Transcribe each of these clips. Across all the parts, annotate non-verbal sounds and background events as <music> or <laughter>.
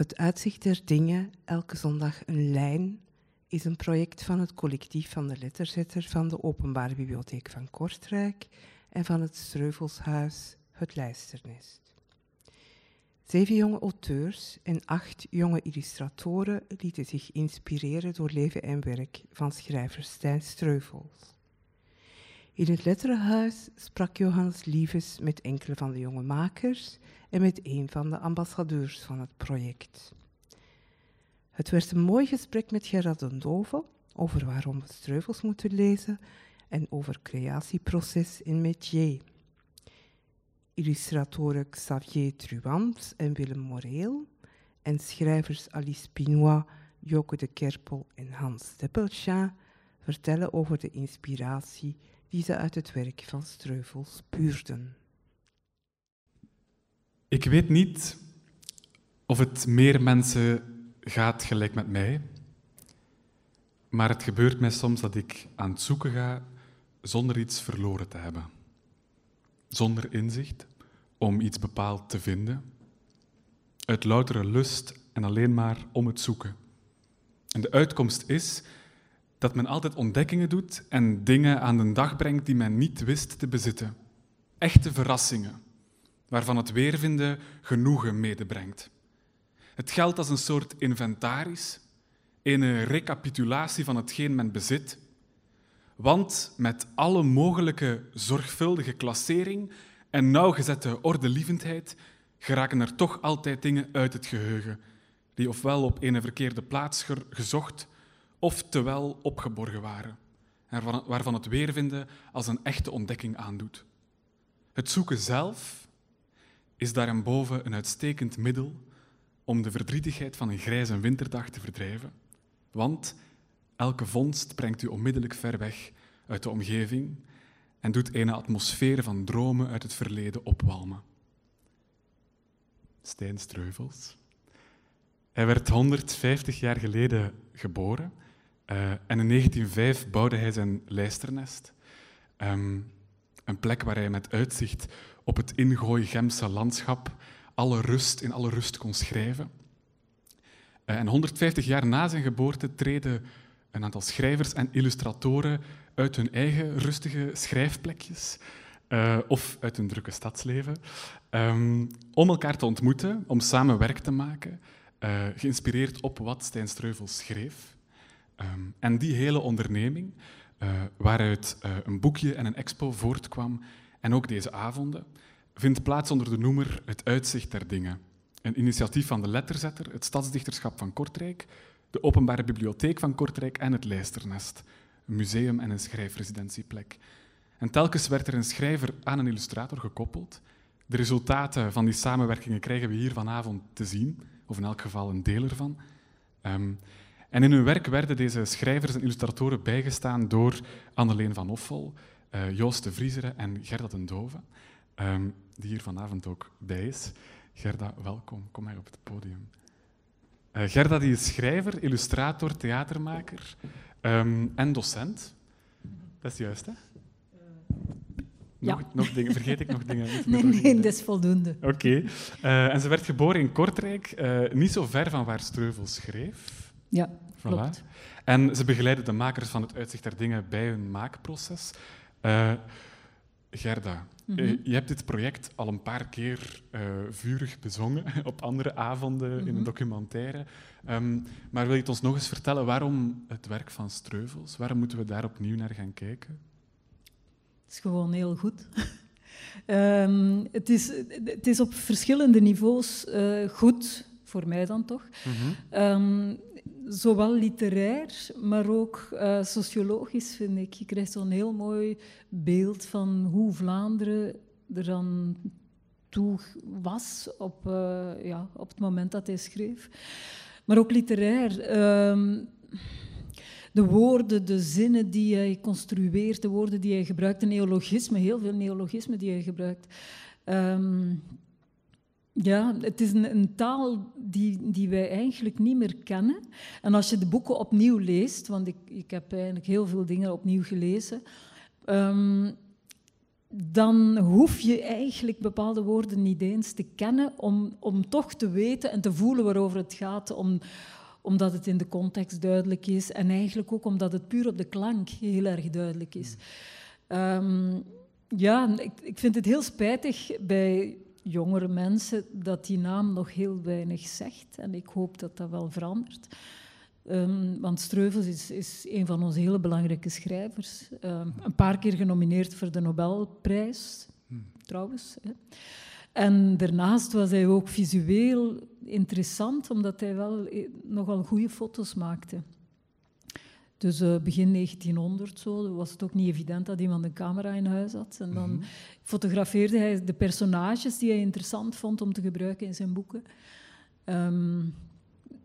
Het Uitzicht der Dingen, elke zondag een lijn, is een project van het collectief van de letterzetter van de Openbare Bibliotheek van Kortrijk en van het Streuvelshuis Het Lijsternest. Zeven jonge auteurs en acht jonge illustratoren lieten zich inspireren door leven en werk van schrijver Stijn Streuvels. In het Letterenhuis sprak Johannes Lieves met enkele van de jonge makers en met een van de ambassadeurs van het project. Het werd een mooi gesprek met Gerard den Dove over waarom we Streuvels moeten lezen en over creatieproces in métier. Illustratoren Xavier Truant en Willem Moreel en schrijvers Alice Pinois, Joke de Kerpel en Hans Deppelchin vertellen over de inspiratie die ze uit het werk van Streuvels puurden. Ik weet niet of het meer mensen gaat gelijk met mij, maar het gebeurt mij soms dat ik aan het zoeken ga zonder iets verloren te hebben. Zonder inzicht om iets bepaald te vinden, uit loutere lust en alleen maar om het zoeken. En de uitkomst is dat men altijd ontdekkingen doet en dingen aan de dag brengt die men niet wist te bezitten. Echte verrassingen, waarvan het weervinden genoegen medebrengt. Het geldt als een soort inventaris, een recapitulatie van hetgeen men bezit. Want met alle mogelijke zorgvuldige klassering en nauwgezette ordelievendheid geraken er toch altijd dingen uit het geheugen, die ofwel op een verkeerde plaats gezocht of te wel opgeborgen waren, en waarvan het weervinden als een echte ontdekking aandoet. Het zoeken zelf is daarboven een uitstekend middel om de verdrietigheid van een grijze winterdag te verdrijven, want elke vondst brengt u onmiddellijk ver weg uit de omgeving en doet een atmosfeer van dromen uit het verleden opwalmen. Stijn Streuvels. Hij werd 150 jaar geleden geboren uh, en in 1905 bouwde hij zijn lijsternest. Um, een plek waar hij met uitzicht op het ingooi Gemse landschap alle rust in alle rust kon schrijven. Uh, en 150 jaar na zijn geboorte treden een aantal schrijvers en illustratoren uit hun eigen rustige schrijfplekjes uh, of uit hun drukke stadsleven um, om elkaar te ontmoeten, om samen werk te maken, geïnspireerd op wat Stijn Streuvels schreef. Ehm, en die hele onderneming, uh, waaruit uh, een boekje en een expo voortkwam, en ook deze avonden, vindt plaats onder de noemer Het Uitzicht der Dingen. Een initiatief van de Letterzetter, het Stadsdichterschap van Kortrijk, de Openbare Bibliotheek van Kortrijk en het Lijsternest, een museum en een schrijfresidentieplek. En telkens werd er een schrijver aan een illustrator gekoppeld. De resultaten van die samenwerkingen krijgen we hier vanavond te zien, of in elk geval een deel ervan. Um, en in hun werk werden deze schrijvers en illustratoren bijgestaan door Anneleen van Offel, uh, Joost de Vriezeren en Gerda den Dove, um, die hier vanavond ook bij is. Gerda, welkom. Kom maar op het podium. Uh, Gerda die is schrijver, illustrator, theatermaker um, en docent. Dat is juist, hè? Nog, ja. nog dingen, vergeet ik nog dingen? nee, nee, dat is voldoende. Oké. Okay. Uh, en ze werd geboren in Kortrijk, niet zo ver van waar Streuvel schreef. Ja, voilà. klopt. En ze begeleiden de makers van het Uitzicht der Dingen bij hun maakproces. Uh, Gerda, mm -hmm. uh, je hebt dit project al een paar keer uh, vurig bezongen <laughs> op andere avonden mm -hmm. in een documentaire. Um, maar wil je het ons nog eens vertellen waarom het werk van Streuvels? Waarom moeten we daar opnieuw naar gaan kijken? Het is gewoon heel goed. um, <laughs> het, is, het is op verschillende niveaus goed, voor mij dan toch. Mm -hmm. um, zowel literair, maar ook uh, sociologisch, vind ik. Je krijgt zo'n heel mooi beeld van hoe Vlaanderen er dan toe was op, uh, ja, op het moment dat hij schreef. Maar ook literair. Uh, de woorden, de zinnen die hij construeert, de woorden die hij gebruikt, de neologismen, heel veel neologismen die hij gebruikt. Um, ja, het is een, een, taal die, die wij eigenlijk niet meer kennen. En als je de boeken opnieuw leest, want ik, ik heb eigenlijk heel veel dingen opnieuw gelezen, um, dan hoef je eigenlijk bepaalde woorden niet eens te kennen om, om toch te weten en te voelen waarover het gaat, om, omdat het in de context duidelijk is en eigenlijk ook omdat het puur op de klank heel erg duidelijk is. Ehm, ja, ik, ik vind het heel spijtig bij jongere mensen dat die naam nog heel weinig zegt en ik hoop dat dat wel verandert. Um, want Streuvels is, is, een van onze hele belangrijke schrijvers. Um, een paar keer genomineerd voor de Nobelprijs, hmm. trouwens. Hè. En daarnaast was hij ook visueel interessant, omdat hij wel eh, nogal goede foto's maakte. Dus uh, begin 1900 zo, was het ook niet evident dat iemand een camera in huis had. En dan mm -hmm. fotografeerde hij de personages die hij interessant vond om te gebruiken in zijn boeken. Um,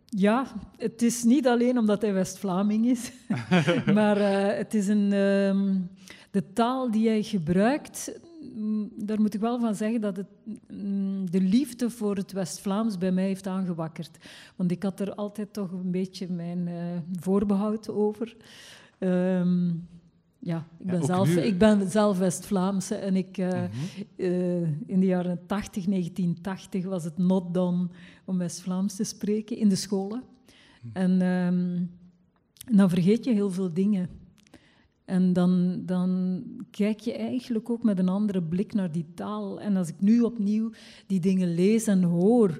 ja, het is niet alleen omdat hij West-Vlaming is, <laughs> <laughs> maar uh, het is een, um, de taal die hij gebruikt. Daar moet ik wel van zeggen dat het de liefde voor het West-Vlaams bij mij heeft aangewakkerd. Want ik had er altijd toch een beetje mijn uh, voorbehoud over. Um, ja, ik ben, ja, zelf, ik ben zelf West-Vlaamse en ik, uh, mm -hmm. uh, in de jaren 80, 1980 was het not done om West-Vlaams te spreken in de scholen. -hmm. En um, dan vergeet je heel veel dingen. En dan, dan kijk je eigenlijk ook met een andere blik naar die taal. En als ik nu opnieuw die dingen lees en hoor,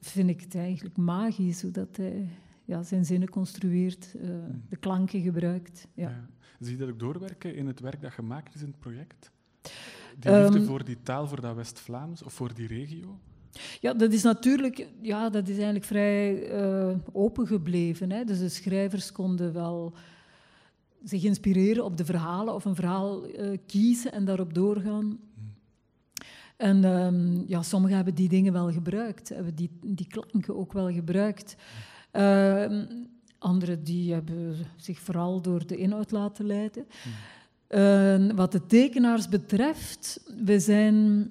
vind ik het eigenlijk magisch hoe dat hij ja, zijn zinnen construeert, uh, de klanken gebruikt. Ja. ja. Zie je dat ook doorwerken in het werk dat gemaakt is in het project? Die liefde um, voor die taal, voor dat West-Vlaams of voor die regio? Ja, dat is natuurlijk ja, dat is eigenlijk vrij uh, open gebleven. Hè. Dus de schrijvers konden wel zich inspireren op de verhalen of een verhaal uh, kiezen en daarop doorgaan. En um, ja, sommigen hebben die dingen wel gebruikt, hebben die, die klanken ook wel gebruikt. Uh, Anderen die hebben zich vooral door de inhoud laten leiden. Uh, wat de tekenaars betreft, we zijn,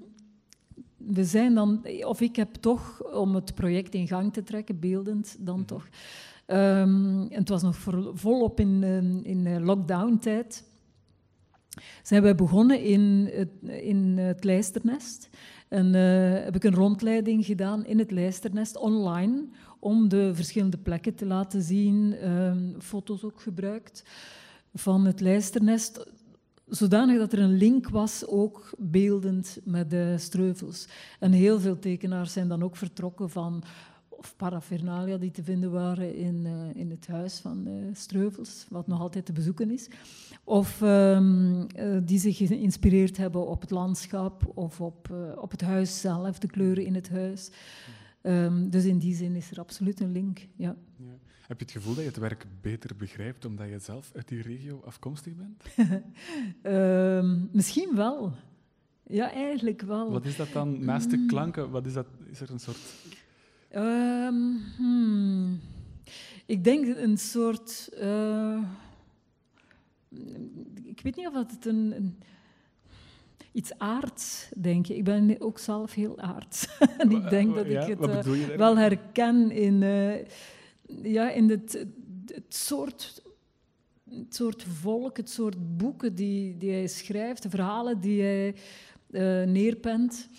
we zijn dan, of ik heb toch, om het project in gang te trekken, beeldend dan mm. toch. Um, het was nog volop in, in lockdown-tijd. Zijn we begonnen in het, in het lijsternest. En uh, heb ik een rondleiding gedaan in het lijsternest online om de verschillende plekken te laten zien, um, foto's ook gebruikt van het lijsternest, zodanig dat er een link was, ook beeldend met de streuvels. En heel veel tekenaars zijn dan ook vertrokken van of paraphernalia die te vinden waren in, uh, in het huis van de Streuvels, wat nog altijd te bezoeken is. Of um, uh, die zich geïnspireerd hebben op het landschap of op, uh, op het huis zelf, de kleuren in het huis. Um, dus in die zin is er absoluut een link. Ja. ja. Heb je het gevoel dat je het werk beter begrijpt omdat je zelf uit die regio afkomstig bent? um, <laughs> misschien wel. Ja, eigenlijk wel. Wat is dat dan naast de klanken? Wat is, dat, is er een soort. Um, hmm. Ik denk een soort. Uh, ik weet niet of het een, een iets aards, denk ik. Ik ben ook zelf heel aards. <laughs> en ik denk dat ja, ik het uh, wel herken in, uh, ja, in het, het, soort, het soort volk, het soort boeken die, die hij schrijft, de verhalen die hij uh, neerpent.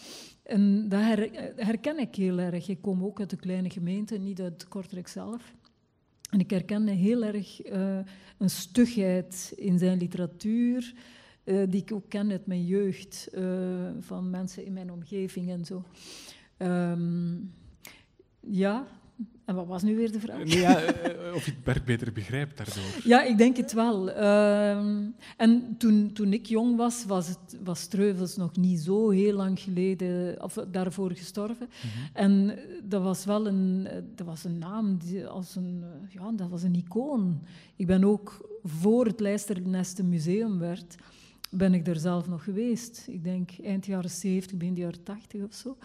En dat her, herken ik heel erg. Ik kom ook uit een kleine gemeente, niet uit Kortrijk zelf. En ik herken heel erg een stugheid in zijn literatuur, uh, die ik ook ken uit mijn jeugd, uh, van mensen in mijn omgeving en zo. Um, ja, en wat was nu weer de vraag? Nee, ja, uh, of je het werk beter begrijpt daardoor. Ja, ik denk het wel. Um, en toen, toen ik jong was, was, het, was Streuvels nog niet zo heel lang geleden, of daarvoor gestorven. Mm -hmm. En dat was wel een, dat was een naam, die als een, ja, dat was een icoon. Ik ben ook voor het Lijsternest een museum werd, ben ik er zelf nog geweest. Ik denk eind jaren 70, begin jaren 80 of zo.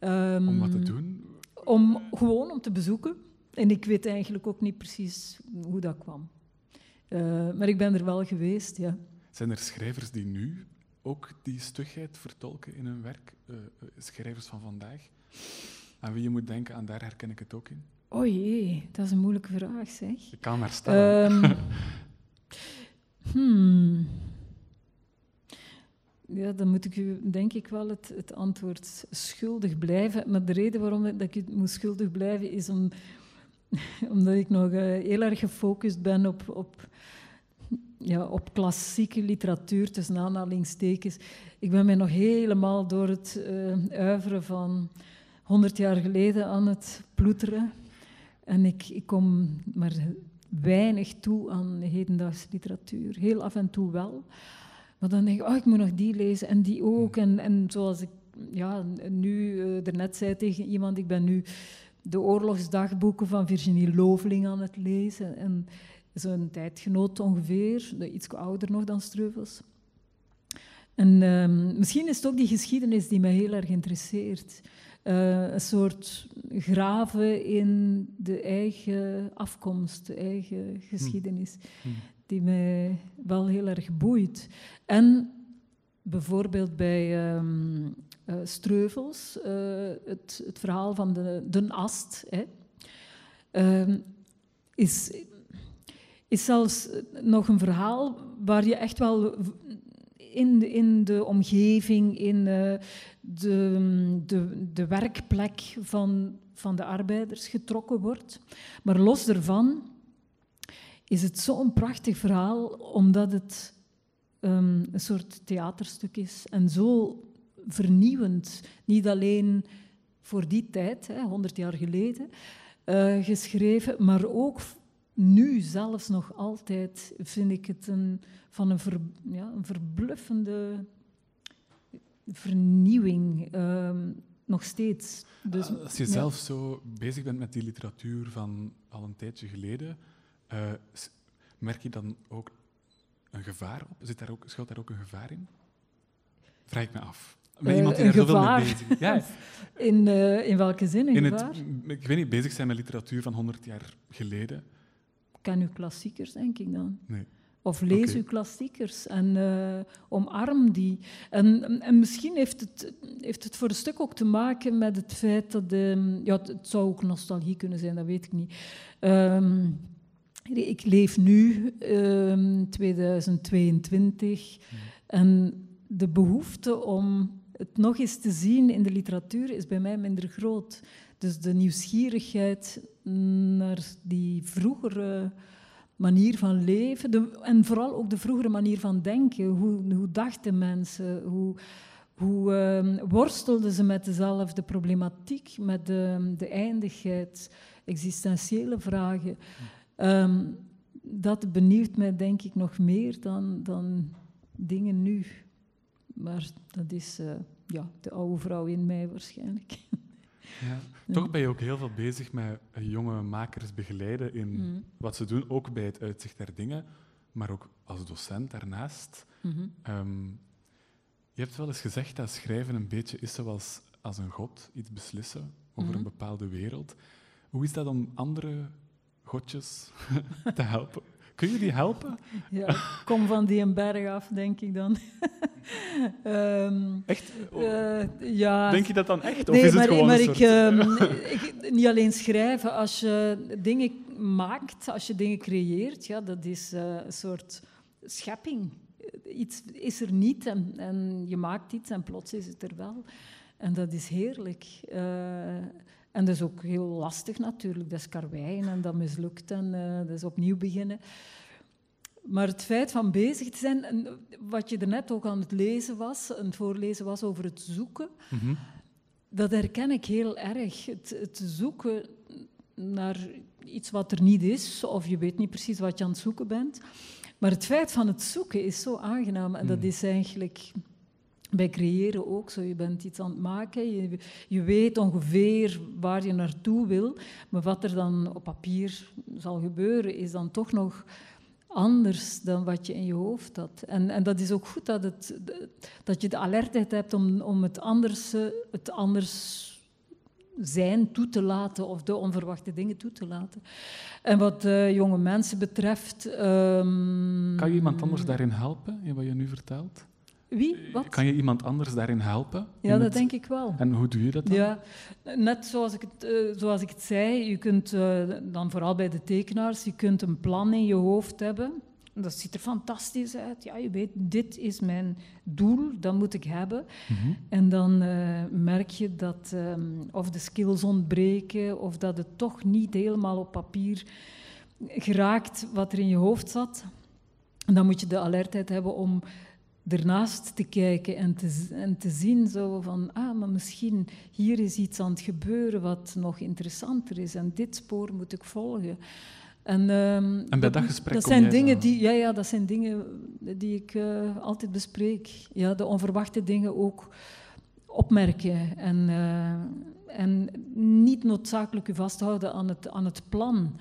Um, om wat te doen? Om, gewoon om te bezoeken. En ik weet eigenlijk ook niet precies hoe dat kwam. Uh, maar ik ben er wel geweest, ja. Zijn er schrijvers die nu ook die stugheid vertolken in hun werk? Uh, schrijvers van vandaag? Aan wie je moet denken, aan daar herken ik het ook in. Oh jee, dat is een moeilijke vraag, zeg. Ik kan maar stellen. Um, <laughs> hmm. Ja, dan moet ik u denk ik wel het, het antwoord schuldig blijven. Maar de reden waarom dat ik moet schuldig blijven is om, <laughs> omdat ik nog uh, heel erg gefocust ben op, op, ja, op klassieke literatuur, tussen aanhalingstekens. Ik ben mij nog helemaal door het uh, uiveren van 100 jaar geleden aan het ploeteren. En ik, ik kom maar weinig toe aan hedendaagse literatuur. Heel af en toe wel. Maar dan denk ik, oh, ik moet nog die lezen en die ook. En, en zoals ik ja, nu uh, net zei tegen iemand, ik ben nu de oorlogsdagboeken van Virginie Loveling aan het lezen. En zo'n tijdgenoot ongeveer, iets ouder nog dan Streuvels. En uh, misschien is het ook die geschiedenis die mij heel erg interesseert. Uh, een soort graven in de eigen afkomst, de eigen geschiedenis, hmm. Die mij wel heel erg boeit. En bijvoorbeeld bij um, Streuvels, uh, het, het, verhaal van de, de ast, hè, uh, is, is zelfs nog een verhaal waar je echt wel in de, in de omgeving, in de, de, de werkplek van, van de arbeiders getrokken wordt. Maar los daarvan is het zo'n prachtig verhaal, omdat het um, een soort theaterstuk is en zo vernieuwend. Niet alleen voor die tijd, hè, 100 jaar geleden, uh, geschreven, maar ook nu zelfs nog altijd vind ik het een, van een, ver, ja, een verbluffende vernieuwing. Uh, nog steeds. Dus, Als je zelf zo bezig bent met die literatuur van al een tijdje geleden, uh, merk je dan ook een gevaar op? Zit daar ook, schuilt daar ook een gevaar in? Vraag ik me af. Met uh, iemand die er zoveel mee bezig Ja. <laughs> in, uh, in welke zin een in gevaar? Het, ik weet niet, bezig zijn met literatuur van 100 jaar geleden. Ken u klassiekers, denk ik dan? Nee. Of lees okay. uw klassiekers en uh, omarm die. En, en, misschien heeft het, heeft het voor een stuk ook te maken met het feit dat... De, ja, het, zou ook nostalgie kunnen zijn, dat weet ik niet. Um, ik leef nu, um, 2022, hmm. en de behoefte om het nog eens te zien in de literatuur is bij mij minder groot. Dus de nieuwsgierigheid naar die vroegere manier van leven de, en vooral ook de vroegere manier van denken. Hoe, hoe dachten mensen? Hoe, hoe uh, worstelden ze met dezelfde problematiek, met de, de eindigheid, existentiële vragen? Um, dat benieuwt mij denk ik nog meer dan, dan dingen nu. Maar dat is uh, ja, de oude vrouw in mij waarschijnlijk. Ja. Toch ben je ook heel veel bezig met jonge makers begeleiden in mm. wat ze doen, ook bij het uitzicht der dingen, maar ook als docent daarnaast. Mm -hmm. um, je hebt wel eens gezegd dat schrijven een beetje is zoals als een god iets beslissen over mm -hmm. een bepaalde wereld. Hoe is dat om andere godjes <laughs> te helpen? Kun je die helpen? <laughs> Ja, kom van die een berg af, denk ik dan. um, <laughs> echt? Uh, ja. Denk je dat dan echt? Of nee, is maar, het gewoon maar ik, um, ik, niet alleen schrijven, als je dingen maakt, als je dingen creëert, ja, dat is uh, een soort schepping. Iets is er niet en, en, je maakt iets en plots is het er wel. En dat is heerlijk. Uh, en dat is ook heel lastig natuurlijk. Dat is karweien en dat mislukt en uh, dat is opnieuw beginnen. Maar het feit van bezig te zijn, en wat je er net ook aan het lezen was, aan het voorlezen was over het zoeken, mm-hmm. dat herken ik heel erg. Het, het, zoeken naar iets wat er niet is, of je weet niet precies wat je aan het zoeken bent. Maar het feit van het zoeken is zo aangenaam en dat mm. is eigenlijk bij creëren ook zo. Je bent iets aan het maken, je, je weet ongeveer waar je naartoe wil, maar wat er dan op papier zal gebeuren, is dan toch nog anders dan wat je in je hoofd had. En, en dat is ook goed dat, het, dat je de alertheid hebt om, om het, anders, het anders zijn toe te laten of de onverwachte dingen toe te laten. En wat jonge mensen betreft... Um... Kan je iemand anders daarin helpen, in wat je nu vertelt? Wie? Wat? Kan je iemand anders daarin helpen? Ja, dat denk ik wel. En hoe doe je dat dan? Ja, net zoals ik het, uh, zoals ik het zei, je kunt uh, dan vooral bij de tekenaars, je kunt een plan in je hoofd hebben. Dat ziet er fantastisch uit. Ja, je weet, dit is mijn doel, dat moet ik hebben. Mhm. En dan eh, merk je dat ehm, of de skills ontbreken, of dat het toch niet helemaal op papier geraakt wat er in je hoofd zat. En dan moet je de alertheid hebben om ernaast te kijken en te, en te zien zo van, ah, maar misschien hier is iets aan het gebeuren wat nog interessanter is en dit spoor moet ik volgen. En, ehm, En bij dat gesprek dat zijn dingen die, ja, ja, dat zijn dingen die ik eh, altijd bespreek. Ja, de onverwachte dingen ook opmerken en, eh, en niet noodzakelijk u vasthouden aan het, aan het plan,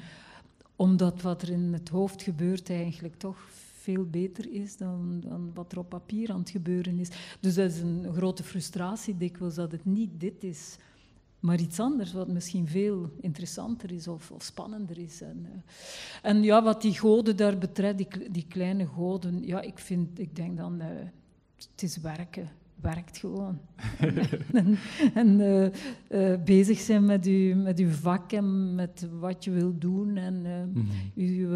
omdat wat er in het hoofd gebeurt eigenlijk toch veel beter is dan, dan wat er op papier aan het gebeuren is. Dus dat is een grote frustratie dikwijls dat het niet dit is, maar iets anders wat misschien veel interessanter is of, of spannender is. En, eh, en ja, wat die goden daar betreft, die, die kleine goden, ja, ik, vind, ik denk dan, eh, het is werken. Werkt gewoon. <laughs> en en eh, eh, bezig zijn met uw, met uw vak en met wat je wil doen. En, eh, Mhm. uw,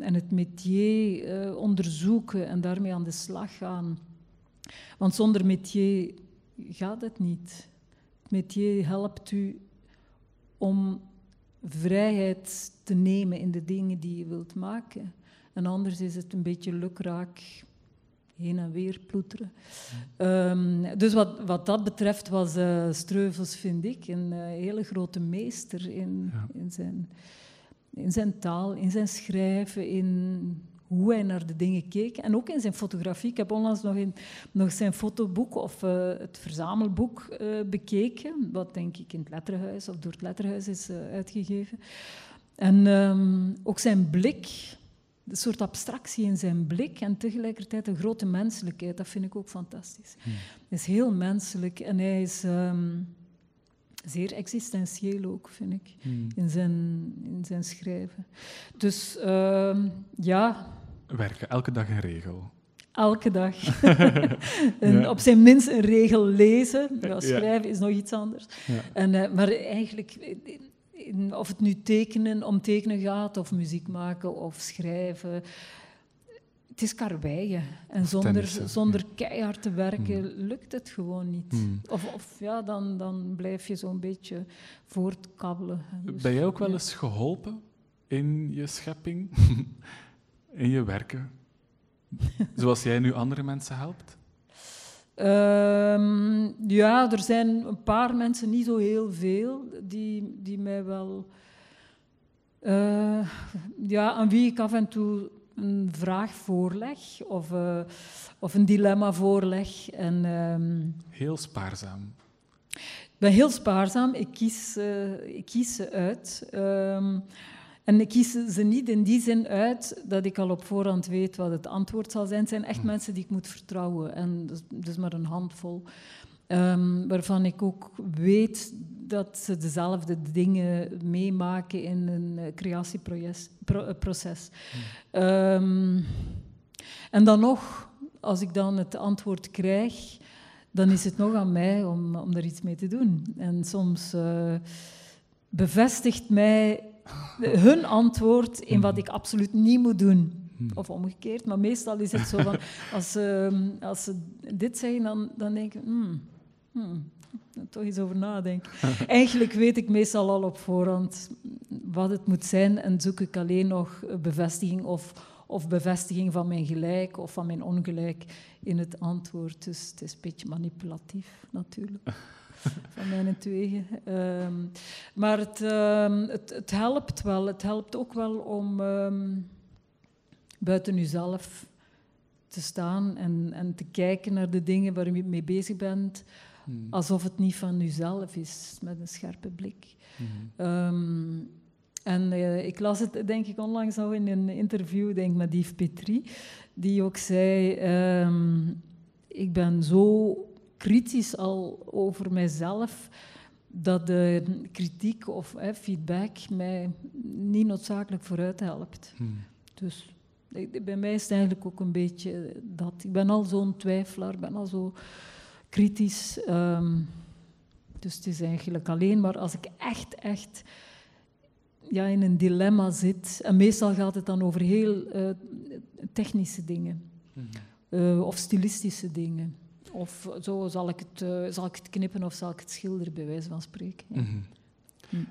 en het métier eh, onderzoeken en daarmee aan de slag gaan. Want zonder métier gaat het niet. Het métier helpt u om vrijheid te nemen in de dingen die je wilt maken. En anders is het een beetje lukraak heen en weer ploeteren. Ehm, dus wat, wat dat betreft was eh, Streuvels, vind ik, een eh, hele grote meester in, Ja. in, zijn, in zijn taal, in zijn schrijven, in hoe hij naar de dingen keek. En ook in zijn fotografie. Ik heb onlangs nog, in, nog zijn fotoboek of eh, het verzamelboek bekeken, wat denk ik in het Letterhuis of door het Letterhuis is uitgegeven. En ehm, ook zijn blik, een soort abstractie in zijn blik en tegelijkertijd een grote menselijkheid, dat vind ik ook fantastisch. Hmm. Hij is heel menselijk en hij is ehm, zeer existentieel ook, vind ik, Hmm. in zijn, in zijn schrijven. Dus ehm, ja, Werken, elke dag een regel. elke dag. <laughs> <laughs> en Ja. Op zijn minst een regel lezen. Ja, Ja. schrijven is nog iets anders. Ja. En, eh, maar eigenlijk, in- of het nu tekenen om tekenen gaat, of muziek maken, of schrijven. Het is karweien. En zonder, tennissen, zonder keihard te werken Hmm. lukt het gewoon niet. Hmm. Of, of ja, dan, dan blijf je zo'n beetje voortkabbelen. Dus, Ben jij ook wel ja. eens geholpen in je schepping, <laughs> in je werken? <laughs> Zoals jij nu andere mensen helpt? Ehm, ja, er zijn een paar mensen, niet zo heel veel, die, die mij wel. eh, ja, aan wie ik af en toe een vraag voorleg of, eh, of een dilemma voorleg. En, ehm, Heel spaarzaam. ik ben heel spaarzaam, ik kies, eh, ik kies ze uit. Ehm, en ik kies ze niet in die zin uit dat ik al op voorhand weet wat het antwoord zal zijn. Het zijn echt Hmm. mensen die ik moet vertrouwen. En dus, dus maar een handvol. Ehm, waarvan ik ook weet dat ze dezelfde dingen meemaken in een eh, creatieproces. pro- eh, proces. Ehm, en dan nog, als ik dan het antwoord krijg, dan is het nog aan mij om, om er iets mee te doen. En soms eh, bevestigt mij hun antwoord in wat ik absoluut niet moet doen. Hmm. Of omgekeerd, maar meestal is het zo van, <laughs> als, ze als ze dit zeggen, dan, dan denk ik, hmm, hmm, toch eens over nadenken. <laughs> Eigenlijk weet ik meestal al op voorhand wat het moet zijn en zoek ik alleen nog bevestiging of, of bevestiging van mijn gelijk of van mijn ongelijk in het antwoord. Dus het is een beetje manipulatief natuurlijk. <laughs> <laughs> Van mijn tweeën. Ehm, maar het, ehm, het, het helpt wel. Het helpt ook wel om ehm, buiten jezelf te staan en, en te kijken naar de dingen waar je mee bezig bent, Hmm. alsof het niet van jezelf is, met een scherpe blik. Hmm. En eh, ik las het, denk ik, onlangs nog in een interview denk met Yves Petrie, die ook zei: Ik ben zo kritisch al over mijzelf dat de kritiek of eh, feedback mij niet noodzakelijk vooruit helpt. Hmm. Dus ik- bij mij is het eigenlijk ook een beetje dat. Ik ben al zo'n twijfelaar, ik ben al zo kritisch. ehm, dus het is eigenlijk alleen maar als ik echt, echt ja, in een dilemma zit. En meestal gaat het dan over heel uh, technische dingen. Mhm. uh, of stilistische dingen. Of zo zal ik, het, uh, zal ik het knippen of zal ik het schilderen, bij wijze van spreken. Ja. Mm -hmm.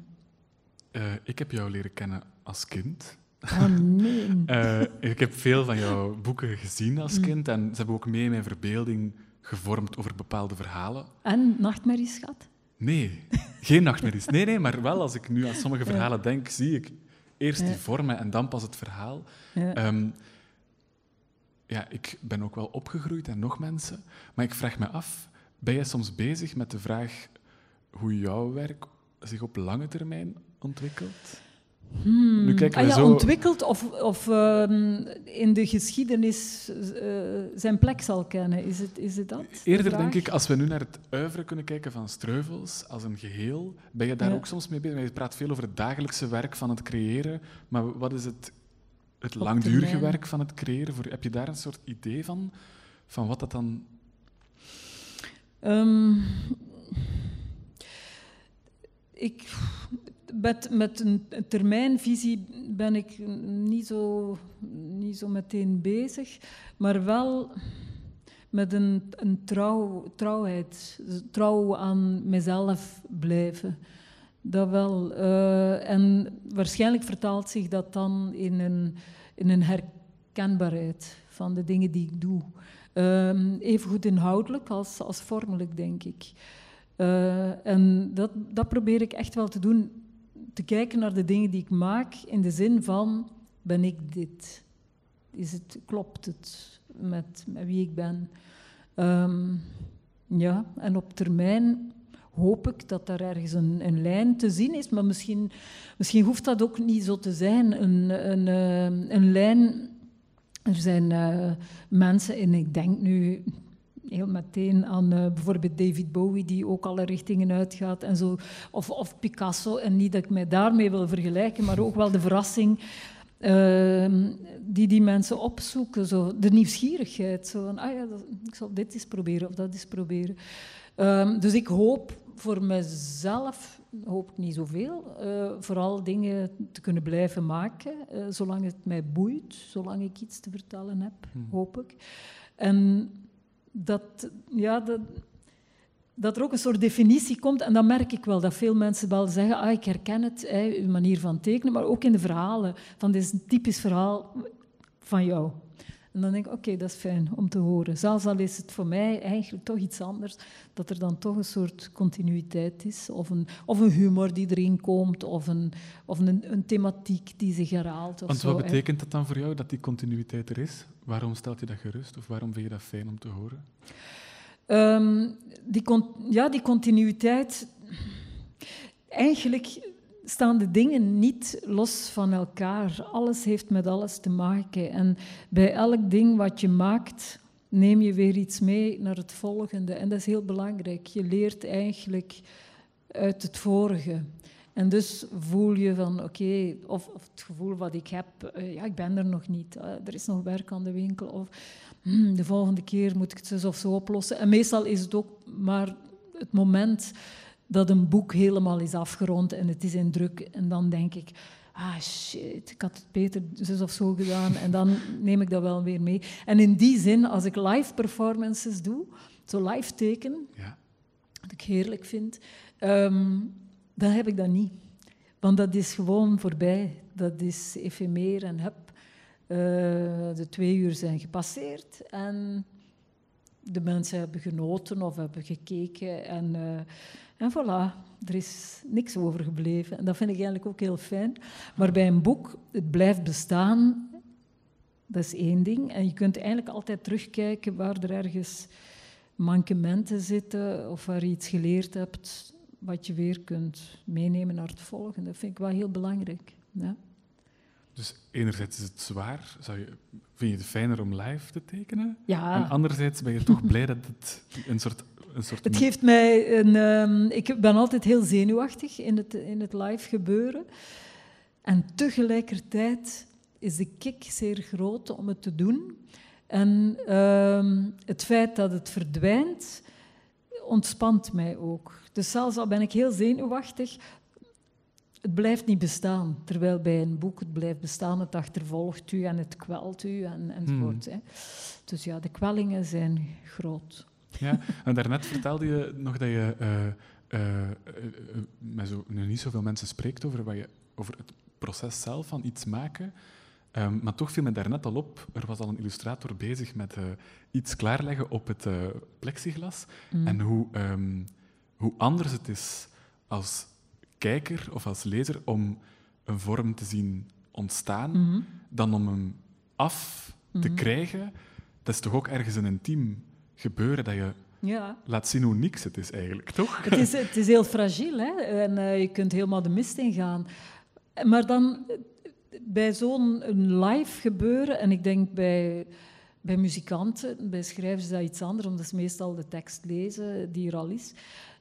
ik heb jou leren kennen als kind. Oh nee. <laughs> ik heb veel van jouw boeken gezien als mm. kind en ze hebben ook mee mijn verbeelding gevormd over bepaalde verhalen. En nachtmerries gehad? Nee, geen nachtmerries. Nee, nee, maar wel als ik nu aan sommige verhalen denk, zie ik eerst die vormen en dan pas het verhaal. Ja. Um, ja, ik ben ook wel opgegroeid en nog mensen, maar ik vraag me af, ben jij soms bezig met de vraag hoe jouw werk zich op lange termijn ontwikkelt? Hmm. Nu kijken we ah, ja, zo... Ontwikkeld of, of um, in de geschiedenis uh, zijn plek zal kennen, is het, is het dat? Eerder denk ik, als we nu naar het uiveren kunnen kijken van Streuvels als een geheel, ben je daar ja. ook soms mee bezig? Je praat veel over het dagelijkse werk van het creëren, maar wat is het, het langdurige werk van het creëren? Voor, heb je daar een soort idee van, van wat dat dan... Um, ik, met, met een termijnvisie ben ik niet zo, niet zo meteen bezig, maar wel met een, een trouw, trouwheid, trouw aan mezelf blijven. Dat wel. Uh, en waarschijnlijk vertaalt zich dat dan in een, in een herkenbaarheid van de dingen die ik doe. Uh, even goed inhoudelijk als, als vormelijk, denk ik. Uh, en dat, dat probeer ik echt wel te doen te kijken naar de dingen die ik maak in de zin van, ben ik dit? Is het, klopt het met, met wie ik ben? Um, ja, en op termijn hoop ik dat daar ergens een, een, lijn te zien is, maar misschien, misschien hoeft dat ook niet zo te zijn. Een, een, eh, een lijn, er zijn uh, mensen, en ik denk nu heel meteen aan uh, bijvoorbeeld David Bowie, die ook alle richtingen uitgaat en zo. Of, of Picasso, en niet dat ik mij daarmee wil vergelijken, maar ook wel de verrassing uh, die die mensen opzoeken. Zo, de nieuwsgierigheid. Zo van, ah ja, ik zal dit eens proberen of dat eens proberen. Um, dus ik hoop voor mezelf, hoop ik niet zoveel, uh, vooral dingen te kunnen blijven maken, uh, zolang het mij boeit, zolang ik iets te vertellen heb, hmm. hoop ik. En dat, ja, dat, dat er ook een soort definitie komt. En dan merk ik wel dat veel mensen wel zeggen, ah, ik herken het, hè, uw manier van tekenen, maar ook in de verhalen. Van, dit is een typisch verhaal van jou. En dan denk ik, oké, dat is fijn om te horen. Zelfs al is het voor mij eigenlijk toch iets anders, dat er dan toch een soort continuïteit is, of een, of een humor die erin komt, of een, of een, een thematiek die zich herhaalt. Want wat betekent dat dan voor jou, dat die continuïteit er is? Waarom stelt je dat gerust, of waarom vind je dat fijn om te horen? Um, die, ja, die continuïteit... Eigenlijk staan de dingen niet los van elkaar. Alles heeft met alles te maken. En bij elk ding wat je maakt, neem je weer iets mee naar het volgende. En dat is heel belangrijk. Je leert eigenlijk uit het vorige. En dus voel je van, oké, of, of, het gevoel wat ik heb, uh, ja, ik ben er nog niet. Er is nog werk aan de winkel. Of hmm, de volgende keer moet ik het zo of zo oplossen. En meestal is het ook maar het moment dat een boek helemaal is afgerond en het is in druk. En dan denk ik, ah shit, ik had het beter zus of zo gedaan. En dan neem ik dat wel weer mee. En in die zin, als ik live performances doe, zo live teken, ja. wat ik heerlijk vind, um, dan heb ik dat niet. Want dat is gewoon voorbij. Dat is efemeer en heb. Uh, de twee uur zijn gepasseerd en de mensen hebben genoten of hebben gekeken. En, uh, en voilà, er is niks overgebleven. En dat vind ik eigenlijk ook heel fijn. Maar bij een boek, het blijft bestaan, dat is één ding. En je kunt eigenlijk altijd terugkijken waar er ergens mankementen zitten of waar je iets geleerd hebt wat je weer kunt meenemen naar het volgende. Dat vind ik wel heel belangrijk. Ja. Dus enerzijds is het zwaar. Zou je, vind je het fijner om live te tekenen? Ja. En anderzijds ben je toch blij dat het een soort... Een soort het geeft mij een... Um, ik ben altijd heel zenuwachtig in het, in het live gebeuren. En tegelijkertijd is de kick zeer groot om het te doen. En um, het feit dat het verdwijnt, ontspant mij ook. Dus zelfs al ben ik heel zenuwachtig, het blijft niet bestaan. Terwijl bij een boek het blijft bestaan, het achtervolgt u en het kwelt u en, enzovoort. Hmm. Hè. Dus ja, de kwellingen zijn groot. Ja, en daarnet vertelde je nog dat je uh, uh, met zo, nu niet zoveel mensen spreekt over, wat je, over het proces zelf van iets maken. Um, maar toch viel me daarnet al op, er was al een illustrator bezig met iets klaarleggen op het plexiglas. Hmm. En hoe, um, hoe anders het is als kijker of als lezer om een vorm te zien ontstaan mhm. dan om hem af te mhm. krijgen. Dat is toch ook ergens een intiem gebeuren dat je ja. laat zien hoe niks het is eigenlijk, toch? Het is, het is heel fragiel hè? en uh, je kunt helemaal de mist ingaan. Maar dan bij zo'n live gebeuren, en ik denk bij, bij muzikanten, bij schrijvers is dat iets anders, omdat ze meestal de tekst lezen die er al is.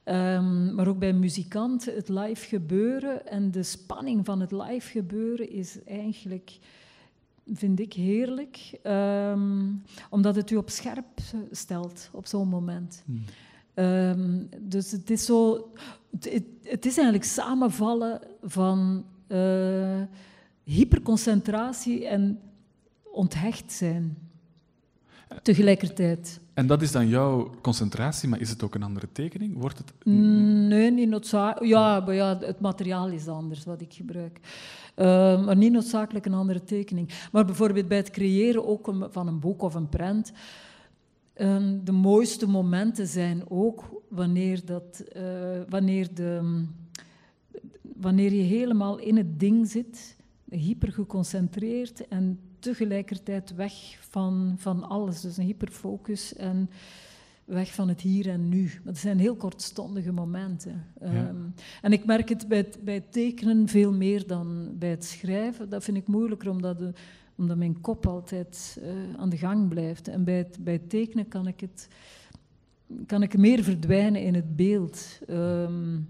Um, maar ook bij muzikanten, het live gebeuren en de spanning van het live gebeuren is eigenlijk, vind ik, heerlijk. Um, omdat het u op scherp stelt op zo'n moment. Hmm. Um, dus het is zo... Het, het, is eigenlijk samenvallen van uh, hyperconcentratie en onthecht zijn tegelijkertijd. En dat is dan jouw concentratie, maar is het ook een andere tekening? Wordt het... Mm, nee, niet noodzakelijk. Ja, maar ja, het materiaal is anders wat ik gebruik. Uh, maar niet noodzakelijk een andere tekening. Maar bijvoorbeeld bij het creëren ook van een boek of een prent. Uh, de mooiste momenten zijn ook wanneer, dat, uh, wanneer, de, wanneer je helemaal in het ding zit, hyper geconcentreerd en tegelijkertijd weg van, van alles. Dus een hyperfocus en weg van het hier en nu. Dat zijn heel kortstondige momenten. Ehm, en ik merk het bij, het bij tekenen veel meer dan bij het schrijven. Dat vind ik moeilijker, omdat, de, omdat mijn kop altijd uh, aan de gang blijft. En bij het, bij het tekenen kan ik, het, kan ik meer verdwijnen in het beeld. Um,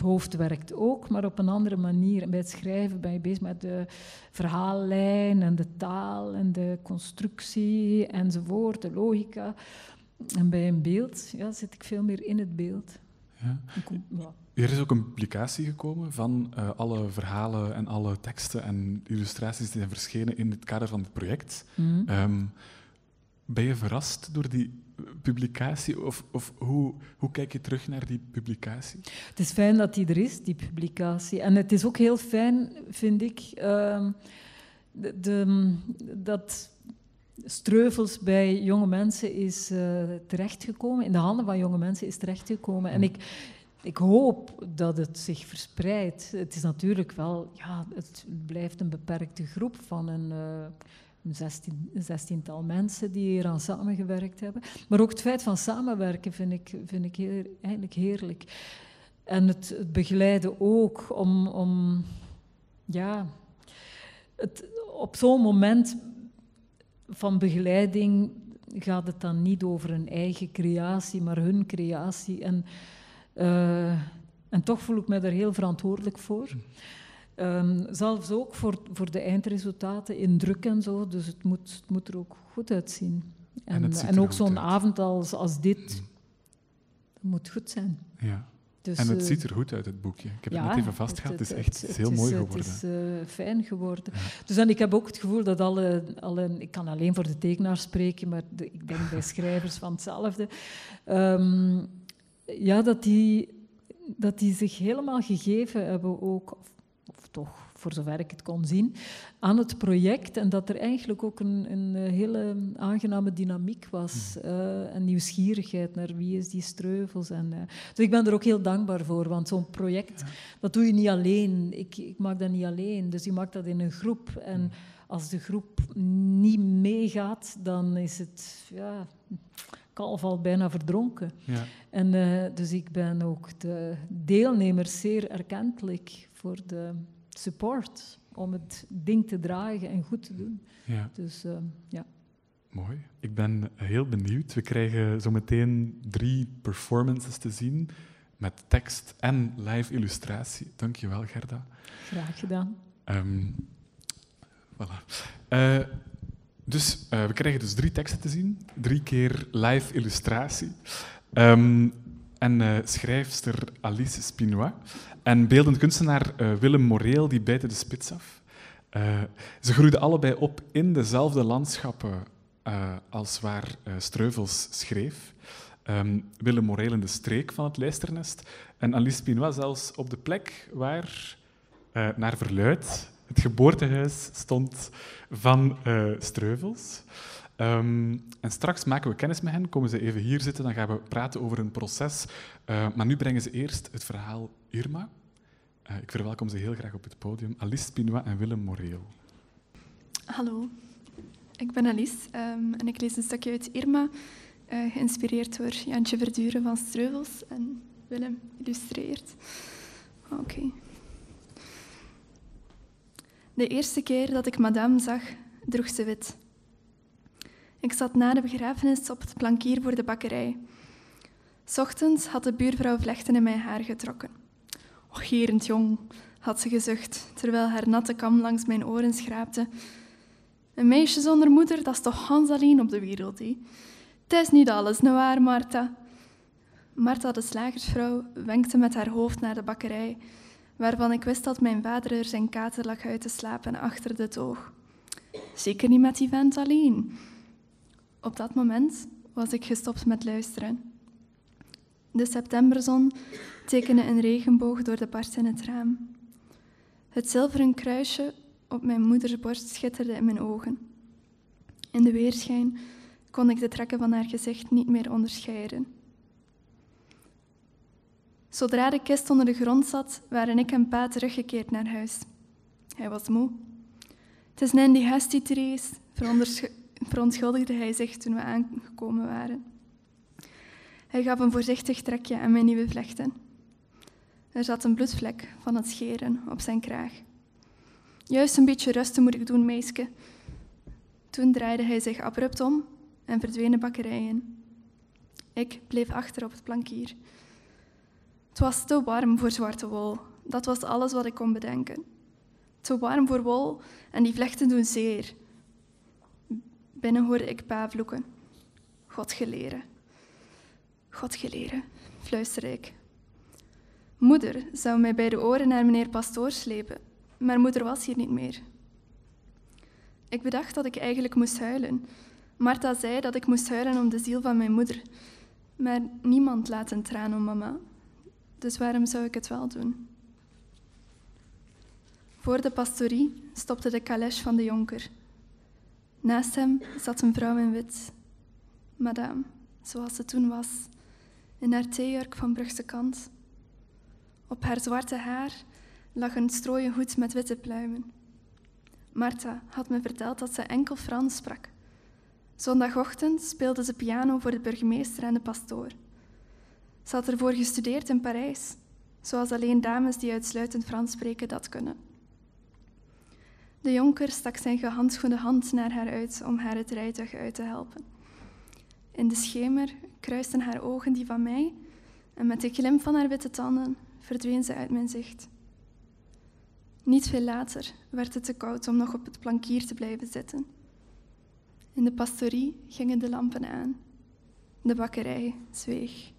het hoofd werkt ook, maar op een andere manier. bij het schrijven ben je bezig met de verhaallijn en de taal en de constructie enzovoort, de logica. En bij een beeld ja, zit ik veel meer in het beeld. Ja. Er is ook een publicatie gekomen van uh, alle verhalen en alle teksten en illustraties die zijn verschenen in het kader van het project. Mm. Um, ben je verrast door die publicatie? Of, of hoe, hoe kijk je terug naar die publicatie? Het is fijn dat die er is, die publicatie. En het is ook heel fijn, vind ik, uh, de, de, dat Streuvels bij jonge mensen is uh, terechtgekomen, in de handen van jonge mensen is terechtgekomen. En hmm. ik, ik hoop dat het zich verspreidt. Het is natuurlijk wel, ja, het blijft een beperkte groep van een... Uh, een, zestien, zestiental mensen die hier aan samengewerkt hebben. Maar ook het feit van samenwerken vind ik, vind ik eigenlijk heerlijk. En het, begeleiden ook om, om ja, het, op zo'n moment van begeleiding gaat het dan niet over een eigen creatie, maar hun creatie. En, uh, en toch voel ik me daar heel verantwoordelijk voor. Um, zelfs ook voor, voor de eindresultaten in druk en zo. Dus het moet, het moet er ook goed uitzien. En, en, en ook zo'n avond als, als dit mm. moet goed zijn. Ja. Dus, en het uh, ziet er goed uit, het boekje. Ik heb het net even vastgehad. Het, het, het, is echt heel mooi geworden. Het is uh, fijn geworden. Ja. Dus en ik heb ook het gevoel dat alle, alle... Ik kan alleen voor de tekenaars spreken, maar de, ik denk bij <laughs> schrijvers van hetzelfde. Um, ja, dat die, dat die zich helemaal gegeven hebben ook of toch voor zover ik het kon zien, aan het project. En dat er eigenlijk ook een, een eh, hele aangename dynamiek was. Uh, en nieuwsgierigheid naar wie is die Streuvels. En, uh, dus ik ben er ook heel dankbaar voor, want zo'n project, dat doe je niet alleen. Ik, ik maak dat niet alleen, dus je maakt dat in een groep. En als de groep niet meegaat, dan is het... Ja, kalf al bijna verdronken. Ja. En, uh, dus ik ben ook de deelnemers zeer erkentelijk voor de support om het ding te dragen en goed te doen. Ja. Dus uh, ja. Mooi. Ik ben heel benieuwd. We krijgen zometeen drie performances te zien met tekst en live illustratie. Dankjewel, Gerda. Graag gedaan. Um, voilà. Uh, dus uh, we krijgen dus drie teksten te zien, drie keer live illustratie. Um, en uh, schrijfster Alice Spinois. En beeldend kunstenaar uh, Willem Moreel, die bijten de spits af. Uh, ze groeiden allebei op in dezelfde landschappen als waar Streuvels schreef. Um, Willem Moreel in de streek van het lijsternest en Alice Pinois zelfs op de plek waar, naar verluid, het geboortehuis stond van Streuvels. Um, en straks maken we kennis met hen, komen ze even hier zitten, dan gaan we praten over een proces. Uh, maar nu brengen ze eerst het verhaal Irma. Uh, ik verwelkom ze heel graag op het podium. Alice Pinois en Willem Moreel. Hallo, ik ben Alice um, en ik lees een stukje uit Irma, uh, geïnspireerd door Jantje Verduren van Streuvels en Willem illustreert. Oké. De eerste keer dat ik madame zag, droeg ze wit. Ik zat na de begrafenis op het plankier voor de bakkerij. Ochtends had de buurvrouw vlechten in mijn haar getrokken. Och, gerend jong, had ze gezucht, terwijl haar natte kam langs mijn oren schraapte. Een meisje zonder moeder, dat is toch Hans alleen op de wereld, hè? Het is niet alles, nou waar, Martha? Martha, de slagersvrouw, wenkte met haar hoofd naar de bakkerij, waarvan ik wist dat mijn vader er zijn kater lag uit te slapen achter de toog. Zeker niet met die vent alleen. Op dat moment was ik gestopt met luisteren. De septemberzon tekende een regenboog door de bars in het raam. Het zilveren kruisje op mijn moeders borst schitterde in mijn ogen. In de weerschijn kon ik de trekken van haar gezicht niet meer onderscheiden. Zodra de kist onder de grond zat, waren ik en pa teruggekeerd naar huis. Hij was moe. Het is die hasty Therese, verontschuldigde hij zich toen we aangekomen waren. Hij gaf een voorzichtig trekje aan mijn nieuwe vlechten. Er zat een bloedvlek van het scheren op zijn kraag. Juist een beetje rusten moet ik doen, meisje. Toen draaide hij zich abrupt om en verdween de. Ik bleef achter op het plankier. Het was te warm voor zwarte wol. Dat was alles wat ik kon bedenken. Te warm voor wol en die vlechten doen zeer. Binnen hoorde ik pa vloeken. God geleren. God geleren, fluisterde ik. Moeder zou mij bij de oren naar meneer Pastoor slepen, maar moeder was hier niet meer. Ik bedacht dat ik eigenlijk moest huilen. Martha zei dat ik moest huilen om de ziel van mijn moeder. Maar niemand laat een traan om mama. Dus waarom zou ik het wel doen? Voor de pastorie stopte de calèche van de jonker. Naast hem zat een vrouw in wit. Madame, zoals ze toen was, in haar theejurk van Brugse kant. Op haar zwarte haar lag een strooien hoed met witte pluimen. Martha had me verteld dat ze enkel Frans sprak. Zondagochtend speelde ze piano voor de burgemeester en de pastoor. Ze had ervoor gestudeerd in Parijs, zoals alleen dames die uitsluitend Frans spreken dat kunnen. De jonker stak zijn gehandschoende hand naar haar uit om haar het rijtuig uit te helpen. In de schemer kruisten haar ogen die van mij en met de glimp van haar witte tanden verdween ze uit mijn zicht. Niet veel later werd het te koud om nog op het plankier te blijven zitten. In de pastorie gingen de lampen aan. De bakkerij zweeg.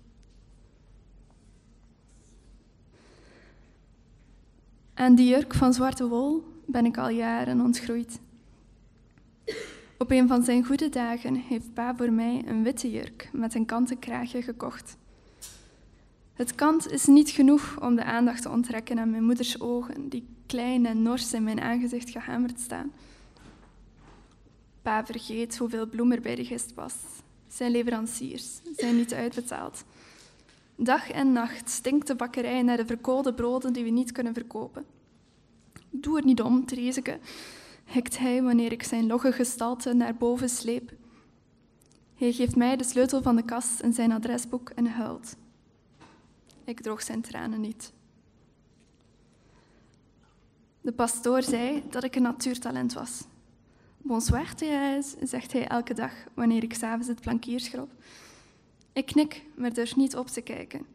Aan die jurk van zwarte wol ben ik al jaren ontgroeid. Op een van zijn goede dagen heeft pa voor mij een witte jurk met een kanten kraagje gekocht. Het kant is niet genoeg om de aandacht te onttrekken aan mijn moeders ogen, die klein en nors in mijn aangezicht gehamerd staan. Pa vergeet hoeveel bloem er bij de gist was. Zijn leveranciers zijn niet uitbetaald. Dag en nacht stinkt de bakkerij naar de verkoolde broden die we niet kunnen verkopen. Doe er niet om, Thereseke, hikt hij wanneer ik zijn logge gestalte naar boven sleep. Hij geeft mij de sleutel van de kast en zijn adresboek en huilt. Ik droog zijn tranen niet. De pastoor zei dat ik een natuurtalent was. Bonsoir, Thérèse, zegt hij elke dag wanneer ik s'avonds het plankier schrop. Ik knik, maar durf niet op te kijken.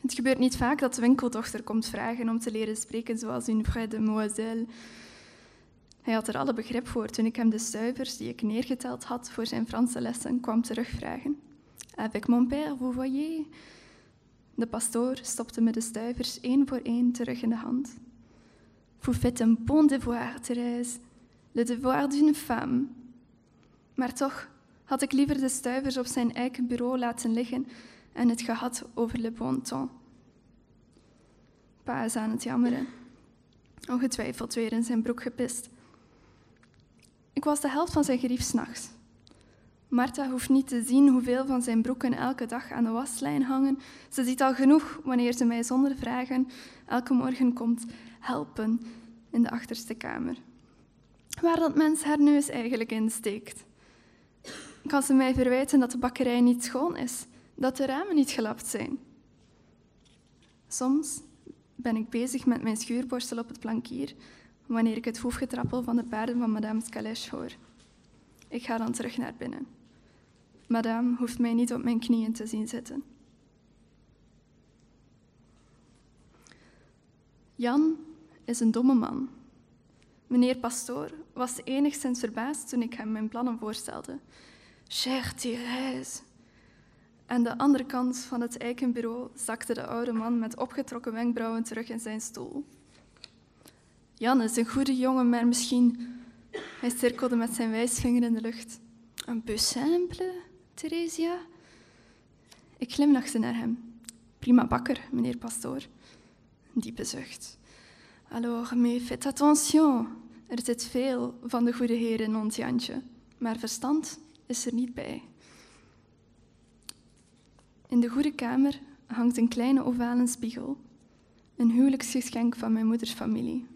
Het gebeurt niet vaak dat de winkeldochter komt vragen om te leren spreken zoals une vraie demoiselle. Hij had er alle begrip voor toen ik hem de stuivers die ik neergeteld had voor zijn Franse lessen kwam terugvragen. Avec mon père, vous voyez. De pastoor stopte me de stuivers één voor één terug in de hand. Vous faites un bon devoir, Thérèse. Le devoir d'une femme. Maar toch had ik liever de stuivers op zijn eiken bureau laten liggen en het gehad over le bon ton. Pa is aan het jammeren. Ongetwijfeld weer in zijn broek gepist. Ik was de helft van zijn gerief s'nachts. Martha hoeft niet te zien hoeveel van zijn broeken elke dag aan de waslijn hangen. Ze ziet al genoeg wanneer ze mij zonder vragen elke morgen komt helpen in de achterste kamer. Waar dat mens haar neus eigenlijk in steekt. Kan ze mij verwijten dat de bakkerij niet schoon is, dat de ramen niet gelapt zijn? Soms ben ik bezig met mijn schuurborstel op het plankier wanneer ik het hoefgetrappel van de paarden van Madame Scalèche hoor. Ik ga dan terug naar binnen. Madame hoeft mij niet op mijn knieën te zien zitten. Jan is een domme man. Meneer Pastoor was enigszins verbaasd toen ik hem mijn plannen voorstelde. Cher Thérèse. Aan de andere kant van het eikenbureau zakte de oude man met opgetrokken wenkbrauwen terug in zijn stoel. Jan is een goede jongen, maar misschien... Hij cirkelde met zijn wijsvinger in de lucht. Un peu Theresia? Ik glimlachte naar hem. Prima bakker, meneer Pastoor. Een diepe zucht. Alors, mais faites attention. Er zit veel van de goede heer in ons Jantje, maar verstand is er niet bij. In de goede kamer hangt een kleine ovale spiegel, een huwelijksgeschenk van mijn moeders familie.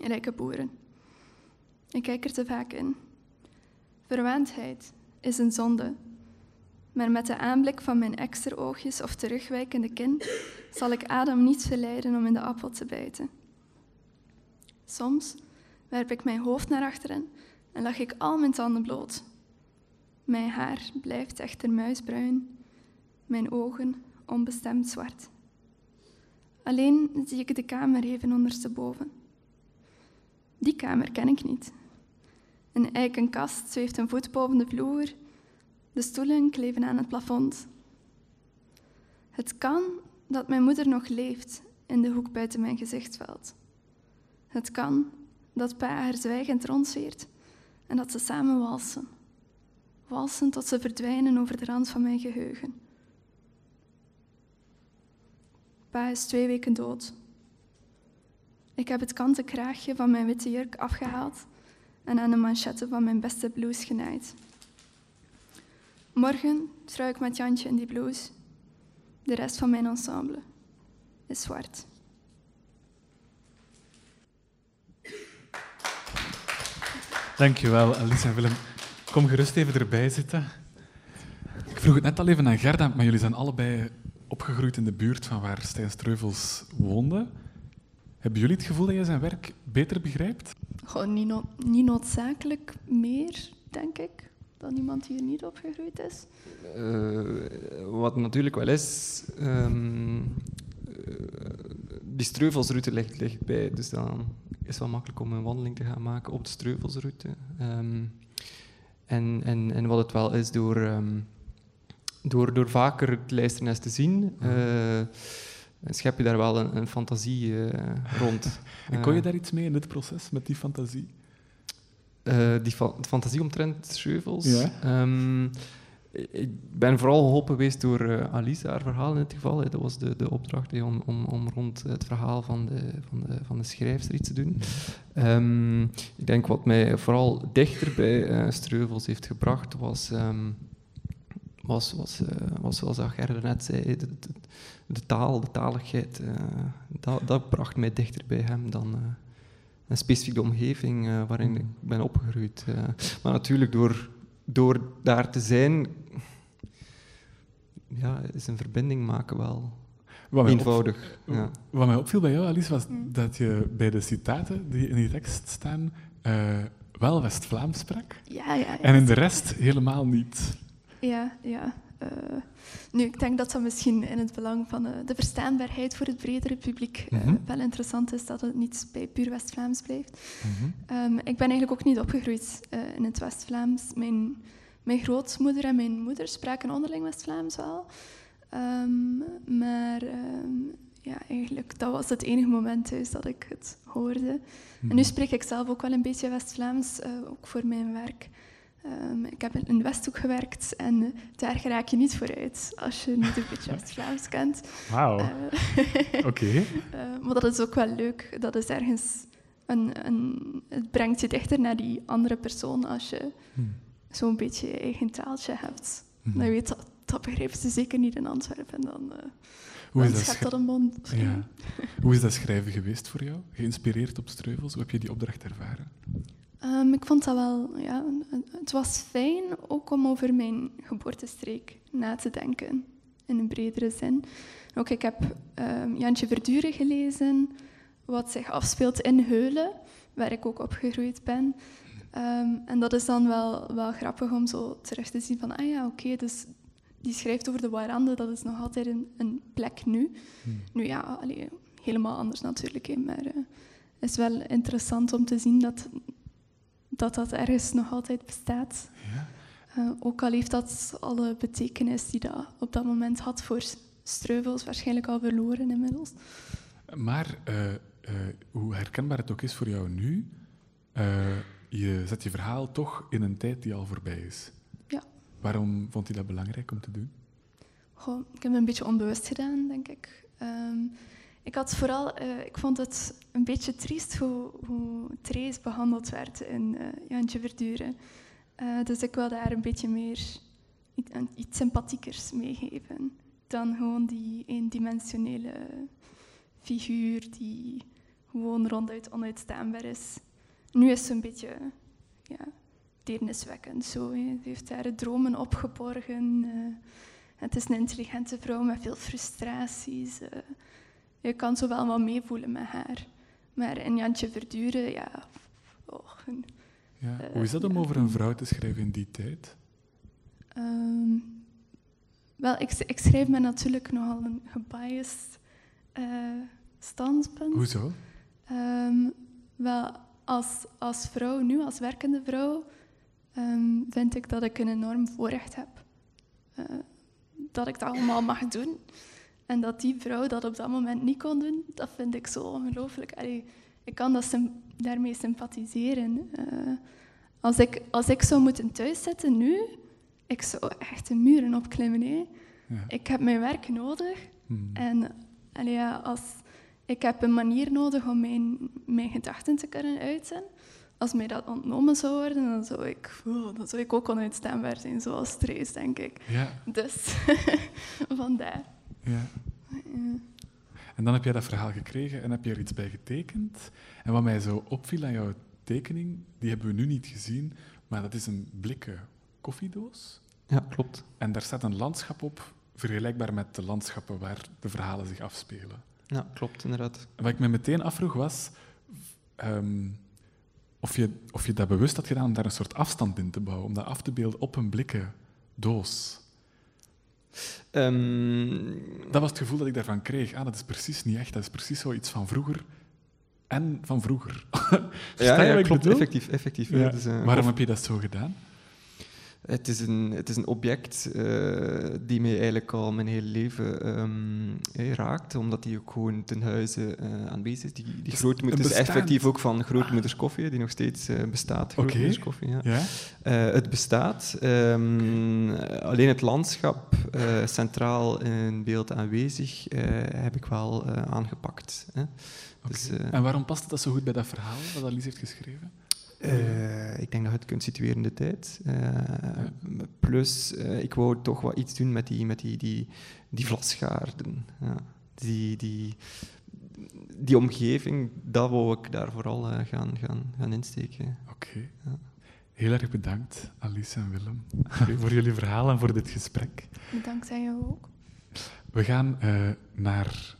Rijke boeren. Ik kijk er te vaak in. Verwaandheid is een zonde, maar met de aanblik van mijn eksteroogjes of terugwijkende kin zal ik Adam niet verleiden om in de appel te bijten. Soms werp ik mijn hoofd naar achteren en lag ik al mijn tanden bloot. Mijn haar blijft echter muisbruin, mijn ogen onbestemd zwart. Alleen zie ik de kamer even ondersteboven. Die kamer ken ik niet. Een eiken kast zweeft een voet boven de vloer. De stoelen kleven aan het plafond. Het kan dat mijn moeder nog leeft in de hoek buiten mijn gezichtsveld. Het kan dat pa haar zwijgend rondzweert en dat ze samen walsen. Walsen tot ze verdwijnen over de rand van mijn geheugen. Pa is twee weken dood. Ik heb het kanten kraagje van mijn witte jurk afgehaald en aan de manchetten van mijn beste blouse genaaid. Morgen trouw ik met Jantje in die blouse. De rest van mijn ensemble is zwart. Dankjewel, en Willem. Kom gerust even erbij zitten. Ik vroeg het net al even aan Gerda, maar jullie zijn allebei opgegroeid in de buurt van waar Stijn Streuvels woonde. Hebben jullie het gevoel dat je zijn werk beter begrijpt? Gewoon niet, no niet noodzakelijk meer, denk ik, dan iemand die hier niet opgegroeid is. Uh, wat natuurlijk wel is, um, uh, die Streuvelsroute ligt, ligt bij, dus dan is het wel makkelijk om een wandeling te gaan maken op de Streuvelsroute. Um, en, en, en wat het wel is, door, um, door, door vaker het lijsternest te zien, uh, schep je daar wel een, een fantasie uh, rond. <laughs> en kon je daar iets mee in dit proces, met die fantasie? Die fa fantasie omtrent Scheuvels? Ja. Um, ik ben vooral geholpen geweest door uh, Alice, haar verhaal in dit geval. Dat was de, de opdracht om, om, om rond het verhaal van de, van de, van de schrijfster iets te doen. Um, ik denk wat mij vooral dichter bij uh, Streuvels heeft gebracht, was, um, was, was, uh, was zoals Gerda net zei, de, de, de, taal, de taligheid. dat, dat bracht mij dichter bij hem dan een specifieke omgeving waarin ik ben opgegroeid. maar natuurlijk door door daar te zijn, ja, is een verbinding maken wel wat eenvoudig. Op, ja. Wat mij opviel bij jou, Alice, was dat je bij de citaten die in die tekst staan uh, wel West-Vlaams sprak. Ja, ja, ja, En in de rest helemaal niet. Ja, ja. Uh, nu, ik denk dat dat misschien in het belang van uh, de verstaanbaarheid voor het bredere publiek uh, mm -hmm. wel interessant is dat het niet bij puur West-Vlaams blijft. Mm -hmm. um, ik ben eigenlijk ook niet opgegroeid in het West-Vlaams. Mijn, mijn grootmoeder en mijn moeder spraken onderling West-Vlaams wel. Ehm, maar ehm, ja, eigenlijk, dat was het enige moment thuis dat ik het hoorde. En nu Mhm. spreek ik zelf ook wel een beetje West-Vlaams, eh, ook voor mijn werk. Ehm, ik heb in de Westhoek gewerkt en daar raak je niet vooruit als je niet een beetje <laughs> West-Vlaams kent. Wauw, Eh, <laughs> oké. eh, maar dat is ook wel leuk. Dat is ergens een, een, het brengt je dichter naar die andere persoon als je Hm. zo'n beetje je eigen taaltje hebt. Dan weet dat, dat begrijpen ze zeker niet in Antwerpen. En dan, eh Hoe is, dat schept dat een mond. ja. Hoe is dat schrijven geweest voor jou? Geïnspireerd op Streuvels? Hoe heb je die opdracht ervaren? Ehm, ik vond dat wel, ja, het was fijn ook om over mijn geboortestreek na te denken, in een bredere zin. Ook ik heb ehm, Jantje Verduren gelezen, wat zich afspeelt in Heulen, waar ik ook opgegroeid ben. Ehm, en dat is dan wel, wel grappig om zo terug te zien van, ah ja, oké, dus die schrijft over de Warande, dat is nog altijd een, een plek nu. Hmm. Nu ja, allee, helemaal anders natuurlijk, hè, maar het is wel interessant om te zien dat dat dat ergens nog altijd bestaat. Ja? Eh, ook al heeft dat alle betekenis die dat op dat moment had voor Streuvels waarschijnlijk al verloren inmiddels. Maar eh, eh, hoe herkenbaar het ook is voor jou nu, je zet je verhaal toch in een tijd die al voorbij is. Ja. Waarom vond je dat belangrijk om te doen? Goh, ik heb het een beetje onbewust gedaan, denk ik. Ehm, ik had vooral, eh, ik vond het een beetje triest hoe, hoe Trace behandeld werd in eh, Jantje Verduren. Eh, dus ik wil daar een beetje meer iets, iets sympathiekers meegeven dan gewoon die eendimensionele figuur die gewoon ronduit onuitstaanbaar is. Nu is ze een beetje ja, deerniswekkend. Zo. Ze heeft haar dromen opgeborgen. eh, het is een intelligente vrouw met veel frustraties. Je kan zo wel wat meevoelen met haar. Maar in Jantje Verduren, ja... Oh, Ja. Eh, Hoe is dat om over een vrouw te schrijven in die tijd? ehm, wel, ik, ik schrijf me natuurlijk nogal een gebiased eh, standpunt. Hoezo? Ehm, wel, als, als vrouw nu, als werkende vrouw, ehm, vind ik dat ik een enorm voorrecht heb. Eh, dat ik dat allemaal mag doen. En dat die vrouw dat op dat moment niet kon doen, dat vind ik zo ongelooflijk. Allee, ik kan dat daarmee sympathiseren. Eh, als, ik, als ik zou moeten thuiszitten nu, ik zou echt de muren opklimmen. Hè. Ja. Ik heb mijn werk nodig. Hmm. En allee, ja, als, ik heb een manier nodig om mijn, mijn gedachten te kunnen uiten. Als mij dat ontnomen zou worden, dan zou ik, oh, dan zou ik ook onuitstaanbaar zijn, zoals Trace, denk ik. Ja, Dus <laughs> vandaar. Ja. En dan heb jij dat verhaal gekregen en heb je er iets bij getekend. En wat mij zo opviel aan jouw tekening, die hebben we nu niet gezien, maar dat is een blikken koffiedoos. Ja, klopt. En daar staat een landschap op, vergelijkbaar met de landschappen waar de verhalen zich afspelen. Ja, klopt, inderdaad. Wat ik me meteen afvroeg was ehm, of, je, of je dat bewust had gedaan om daar een soort afstand in te bouwen, om dat af te beelden op een blikken doos. Ehm, Dat was het gevoel dat ik daarvan kreeg. Ah, dat is precies niet echt, dat is precies zoiets van vroeger en van vroeger. <laughs> Wat ik klopt, effectief. effectief Ja. ja. Dus, eh, Waarom of- heb je dat zo gedaan? Het, is een, het is een object eh, die mij eigenlijk al mijn hele leven ehm, eh, raakt, omdat die ook gewoon ten huize eh, aanwezig is. Die, die Dus grootmoeder is effectief ook van Grootmoeders Koffie, die nog steeds bestaat. Oké. Koffie, ja. Ja? Het bestaat. ehm, alleen het landschap centraal in beeld aanwezig heb ik wel aangepakt. Hè. Dus, En waarom past dat zo goed bij dat verhaal dat Alice heeft geschreven? Eh, ik denk dat je het kunt situeren in de tijd. Eh, Plus, eh, ik wou toch wat iets doen met die, met die, die, die vlasgaarden. Ja. Die, die, die omgeving, dat wou ik daar vooral gaan, gaan, gaan insteken. Oké. Ja. Heel erg bedankt, Alice en Willem, <laughs> voor jullie verhaal en voor dit gesprek. Bedankt aan jou ook. We gaan eh, naar.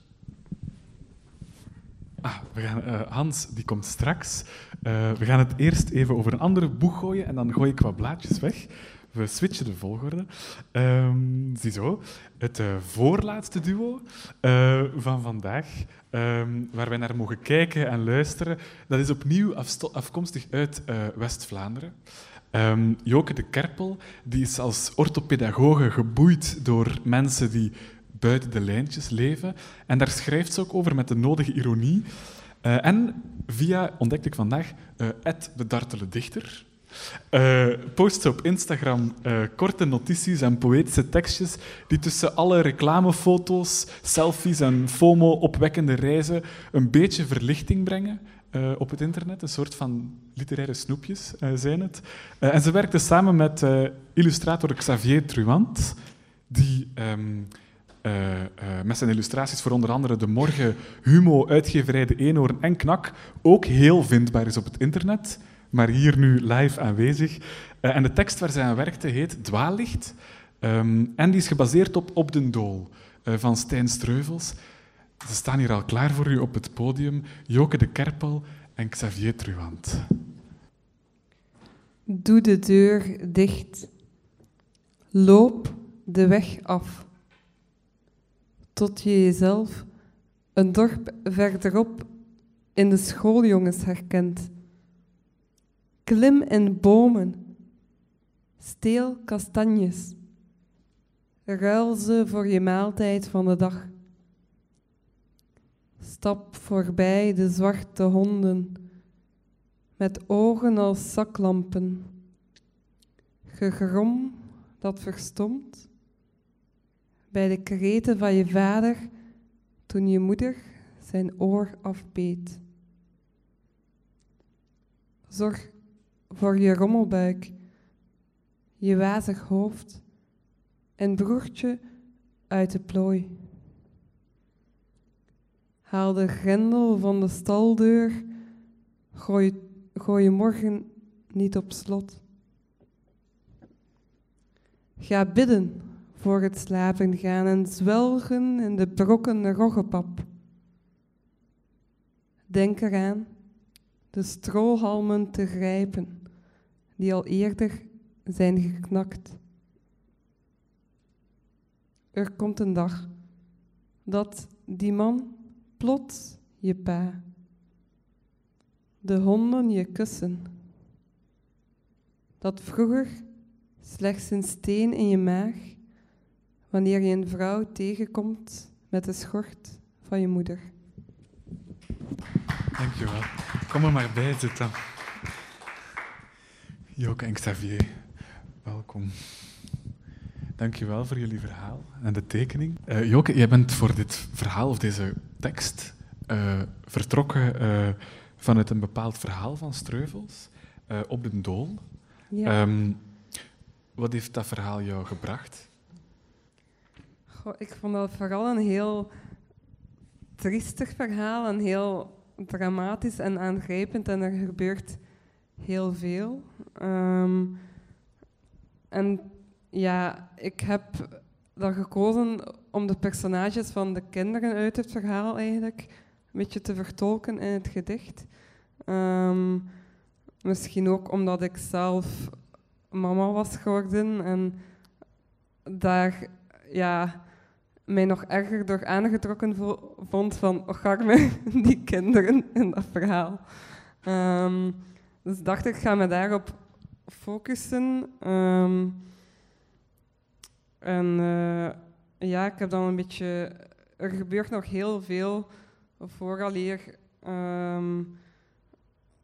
Ah, we gaan, eh, Hans, die komt straks. Eh, we gaan het eerst even over een andere boeg gooien en dan gooi ik wat blaadjes weg. We switchen de volgorde. Ehm ziezo, het eh, voorlaatste duo eh, van vandaag, ehm, waar wij naar mogen kijken en luisteren, dat is opnieuw afkomstig uit West-Vlaanderen. Um, Joke de Kerpel die is als orthopedagoge geboeid door mensen die buiten de lijntjes leven. En daar schrijft ze ook over met de nodige ironie. Uh, en via, ontdekte ik vandaag, uh, de dartele dichter. Uh, post ze op Instagram korte notities en poëtische tekstjes die tussen alle reclamefoto's, selfies en FOMO-opwekkende reizen een beetje verlichting brengen op het internet. Een soort van literaire snoepjes zijn het. en ze werkte samen met illustrator Xavier Truant, die um, met zijn illustraties voor onder andere De Morgen, Humo, Uitgeverij De Eenhoorn en Knak ook heel vindbaar is op het internet maar hier nu live aanwezig. Uh, en de tekst waar zij aan werkte heet Dwaallicht. Um, en die is gebaseerd op Op den Dool van Stijn Streuvels. Ze staan hier al klaar voor u op het podium. Joke de Kerpel en Xavier Truant. Doe de deur dicht. Loop de weg af. Tot je jezelf een dorp verderop in de schooljongens herkent Klim in bomen. Steel kastanjes. Ruil ze voor je maaltijd van de dag. Stap voorbij de zwarte honden met ogen als zaklampen. Gegrom dat verstomt bij de kreten van je vader toen je moeder zijn oor afbeet. Zorg voor je rommelbuik, je wazig hoofd en broertje uit de plooi. Haal de grendel van de staldeur, gooi, gooi je morgen niet op slot. Ga bidden voor het slapen gaan en zwelgen in de brokken roggepap. Denk eraan de strohalmen te grijpen die al eerder zijn geknakt. Er komt een dag dat die man plots je pa, de honden je kussen, dat vroeger slechts een steen in je maag wanneer je een vrouw tegenkomt met de schort van je moeder. Dankjewel. Kom er maar bij zitten. Joke en Xavier, welkom. Dankjewel voor jullie verhaal en de tekening. Uh, Joke, jij bent voor dit verhaal of deze tekst uh, vertrokken uh, vanuit een bepaald verhaal van Streuvels op de Dool. Ja. Um, wat heeft dat verhaal jou gebracht? Ik vond dat vooral een heel triestig verhaal, een heel dramatisch en aangrijpend en er gebeurt heel veel. Um, en ja, ik heb dan gekozen om de personages van de kinderen uit het verhaal eigenlijk een beetje te vertolken in het gedicht. Um, misschien ook omdat ik zelf mama was geworden en daar ja, mij nog erger door aangetrokken vond van Ocharme, <laughs> die kinderen in dat verhaal. Um, dus dacht ik, ga me daarop focussen. Um, en uh, ja, ik heb dan een beetje... Er gebeurt nog heel veel vooraleer... Um,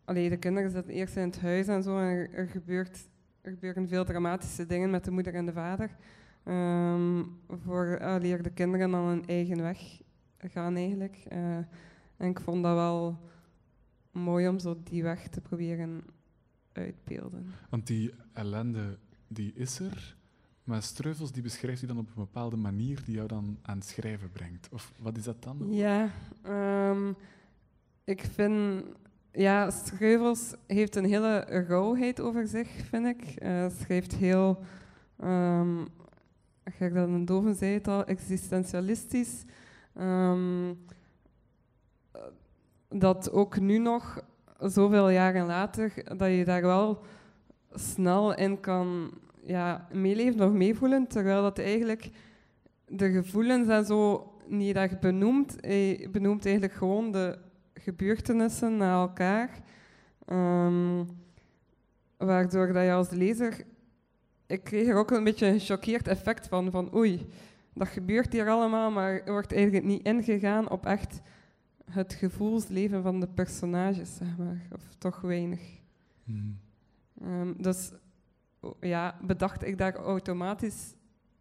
allee, de kinderen zitten eerst in het huis en zo. En er, gebeurt, er gebeuren veel dramatische dingen met de moeder en de vader. Um, vooraleer de kinderen dan een eigen weg gaan eigenlijk. Uh, en ik vond dat wel mooi om zo die weg te proberen uitbeelden. Want die ellende, die is er, maar Streuvels die beschrijft die dan op een bepaalde manier die jou dan aan het schrijven brengt. Of wat is dat dan? Ja, um, ik vind... Ja, Streuvels heeft een hele rauwheid over zich, vind ik. Uh, schrijft heel... Um, ik dat een doven zei het al, existentialistisch. Um, dat ook nu nog, zoveel jaren later, dat je daar wel snel in kan ja, meeleven of meevoelen, terwijl dat eigenlijk de gevoelens en zo niet echt benoemt. Hij benoemt eigenlijk gewoon de gebeurtenissen naar elkaar. Um, waardoor dat je als lezer... Ik kreeg er ook een beetje een gechoqueerd effect van, van oei, dat gebeurt hier allemaal, maar er wordt eigenlijk niet ingegaan op echt het gevoelsleven van de personages, zeg maar. Of toch weinig. Hmm. Ehm, dus ja, bedacht ik daar automatisch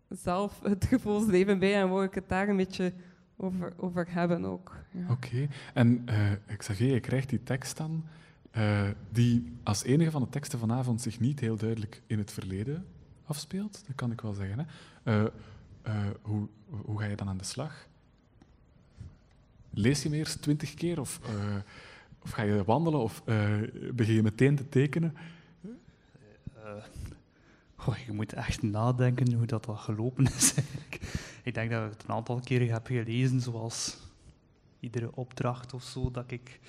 zelf het gevoelsleven bij en wou ik het daar een beetje over, over hebben ook. Ja. Oké, en uh, Xavier, je krijgt die tekst dan, uh, die als enige van de teksten vanavond zich niet heel duidelijk in het verleden afspeelt, dat kan ik wel zeggen. Hè? Uh, hoe, hoe ga je dan aan de slag? Lees je hem eerst twintig keer of, of ga je wandelen of begin je meteen te tekenen? Oh, je moet echt nadenken hoe dat, dat gelopen is. <laughs> ik denk dat ik het een aantal keren heb gelezen, zoals iedere opdracht of zo dat ik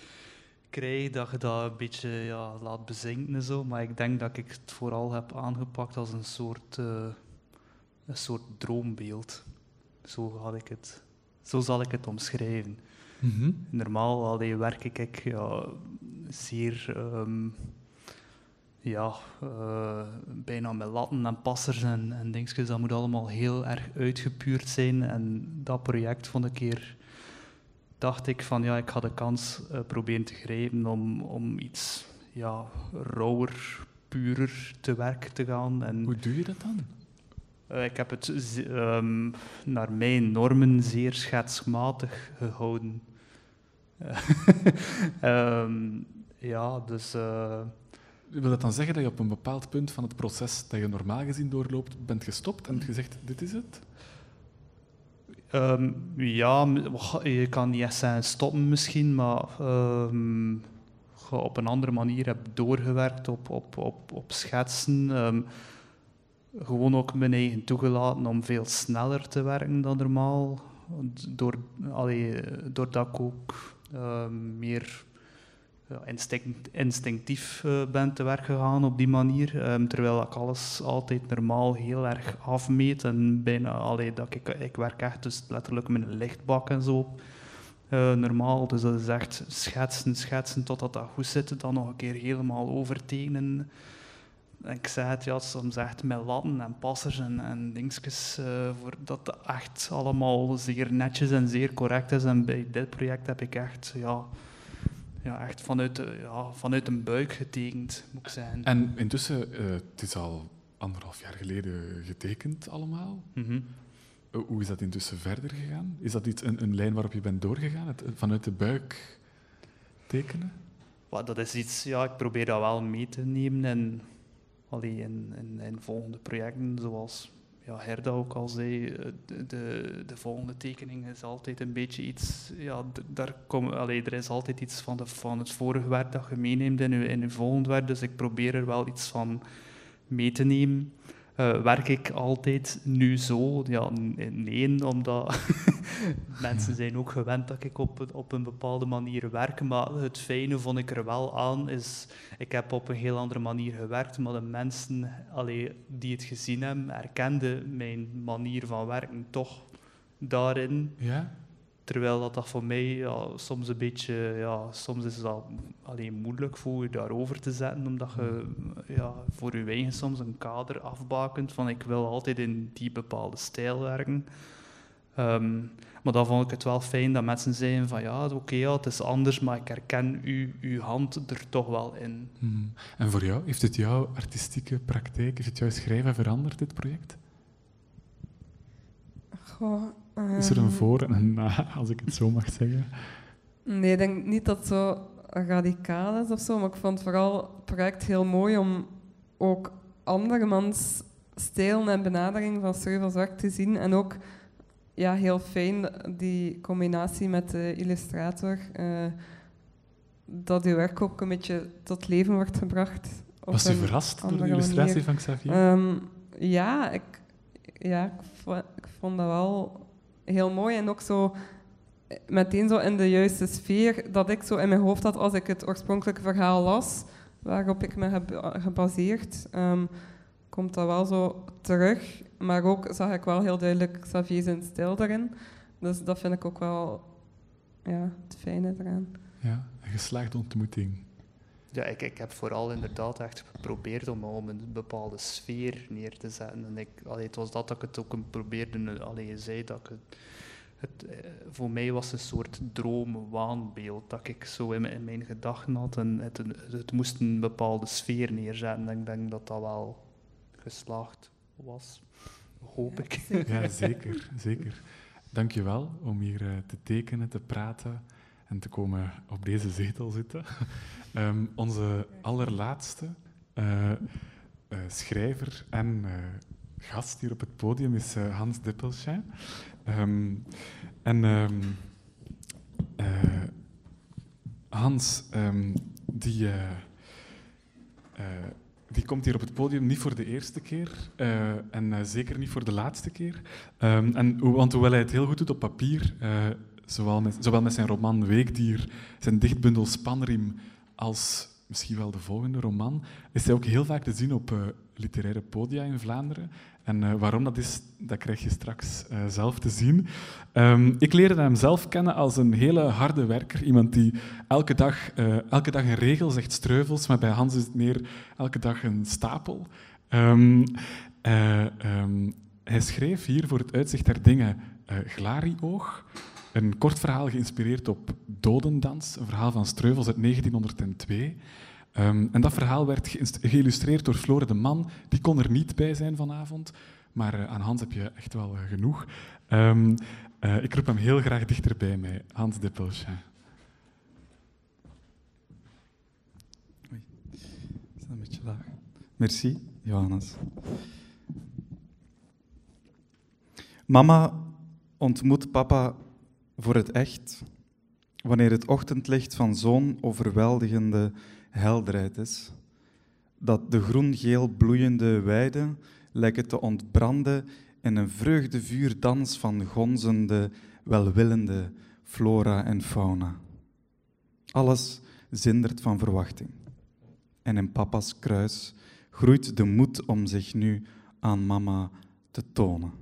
krijg, dat je dat een beetje ja, laat bezinken en zo. Maar ik denk dat ik het vooral heb aangepakt als een soort, uh, een soort droombeeld. Zo, had ik het, zo zal ik het omschrijven. Mhm. Normaal alleen werk ik ja, zeer um, ja, uh, bijna met latten en passers en, en dingetjes. Dat moet allemaal heel erg uitgepuurd zijn. En dat project vond ik keer dacht ik van ja, ik ga de kans uh, proberen te grijpen om, om iets ja, rauwer, purer te werk te gaan. En, Hoe doe je dat dan? Uh, ik heb het um, naar mijn normen zeer schetsmatig gehouden. um, <laughs> ja, dus... Uh, wil dat dan zeggen dat je op een bepaald punt van het proces dat je normaal gezien doorloopt, bent gestopt en gezegd, dit is het? Um, ja, je kan niet echt stoppen misschien, maar um, op een andere manier heb doorgewerkt op, op, op, op schetsen. Um, gewoon ook mijn eigen toegelaten om veel sneller te werken dan normaal. Door, allee, doordat ik ook meer instinct, instinctief uh, ben te werk gegaan op die manier. Um, terwijl ik alles altijd normaal heel erg afmeet. En bijna, allee, dat ik, ik werk echt dus letterlijk met een lichtbak en zo. Uh, normaal, dus dat is echt schetsen, schetsen totdat dat goed zit. Dan nog een keer helemaal overtekenen. En ik zei het ja, soms echt met latten en passers en, en dingetjes, uh, voor dat echt allemaal zeer netjes en zeer correct is. En bij dit project heb ik echt, ja, ja, echt vanuit, de, ja, vanuit een buik getekend, moet ik zeggen. En intussen, uh, het is al anderhalf jaar geleden getekend allemaal. Mm hoe is dat intussen verder gegaan? Is dat iets, een, een lijn waarop je bent doorgegaan, het, vanuit de buik tekenen? Well, dat is iets, ja, ik probeer dat wel mee te nemen en allee, in, in, in volgende projecten, zoals ja, Herda ook al zei, eh, de, de, de, volgende tekening is altijd een beetje iets, ja, daar kom, allee, er is altijd iets van, de, van het vorige werk dat je meeneemt in je, in volgend werk, dus ik probeer er wel iets van mee te nemen. Uh, werk ik altijd nu zo? Ja, nee, omdat <laughs> mensen zijn ook gewend dat ik op, op een bepaalde manier werk. Maar het fijne vond ik er wel aan, is ik heb op een heel andere manier gewerkt, maar de mensen allee, die het gezien hebben, herkenden mijn manier van werken toch daarin. Ja? Terwijl dat, dat voor mij ja, soms een beetje, ja, soms is dat alleen moeilijk voor je daarover te zetten, omdat je ja, voor je eigen soms een kader afbakent van ik wil altijd in die bepaalde stijl werken. Ehm, maar dan vond ik het wel fijn dat mensen zeiden van ja, oké, ja, het is anders, maar ik herken u, uw hand er toch wel in. Hmm. En voor jou, heeft het jouw artistieke praktijk, heeft het jouw schrijven veranderd, dit project? Goh, is er een ehm, voor en een na, als ik het zo mag zeggen? Nee, ik denk niet dat het zo radicaal is of zo, maar ik vond vooral het project heel mooi om ook andermans stijl en benadering van Servelswerk te zien. En ook ja, heel fijn die combinatie met de illustrator. Uh, dat uw werk ook een beetje tot leven wordt gebracht. Was u verrast door de illustratie van Xavier? Um, ja, ik, ja ik, vond, ik vond dat wel heel mooi en ook zo eh, meteen zo in de juiste sfeer dat ik zo in mijn hoofd had als ik het oorspronkelijke verhaal las, waarop ik me heb eh, gebaseerd, um, komt dat wel zo terug. Maar ook zag ik wel heel duidelijk Xavier zijn stijl daarin. Dus dat vind ik ook wel ja, het fijne eraan. Ja, een geslaagde ontmoeting. Ja, ik, ik heb vooral inderdaad echt geprobeerd om, om een bepaalde sfeer neer te zetten. En ik, allee, het was dat dat ik het ook probeerde, allee, je zei dat ik het, het, eh, voor mij was een soort droom-waanbeeld dat ik zo in, in mijn gedachten had. En het, het, moest een bepaalde sfeer neerzetten. En ik denk dat dat wel geslaagd was. Hoop ik. <laughs> Ja, zeker. zeker. Dank je wel om hier eh, te tekenen, te praten en te komen op deze zetel zitten. Um, <laughs> onze allerlaatste uh, uh, schrijver en gast hier op het podium is Hans Dippelschein. Um, en um, Hans, die die komt hier op het podium niet voor de eerste keer en zeker niet voor de laatste keer. En, want hoewel hij het heel goed doet op papier, zowel, met, zowel met zijn roman Weekdier, zijn dichtbundel Spanriem, als misschien wel de volgende roman, is hij ook heel vaak te zien op literaire podia in Vlaanderen. En uh, waarom dat is, dat krijg je straks uh, zelf te zien. Um, ik leerde hem zelf kennen als een hele harde werker. Iemand die elke dag, elke dag een regel zegt streuvels, maar bij Hans is het meer elke dag een stapel. Um, um, hij schreef hier voor het uitzicht der dingen Glarioog, een kort verhaal geïnspireerd op Dodendans, een verhaal van Streuvels uit 1902. Um, en dat verhaal werd geïllustreerd door Flore de Man. Die kon er niet bij zijn vanavond, maar uh, aan Hans heb je echt wel uh, genoeg. Um, uh, ik roep hem heel graag dichter bij mij, Hans. Oei, is dat een beetje laag? Merci, Johannes. Mama ontmoet papa voor het echt wanneer het ochtendlicht van zo'n overweldigende helderheid is. Dat de groen-geel bloeiende weiden lijken te ontbranden in een vreugdevuurdans van gonzende, welwillende flora en fauna. Alles zindert van verwachting. En in papa's kruis groeit de moed om zich nu aan mama te tonen.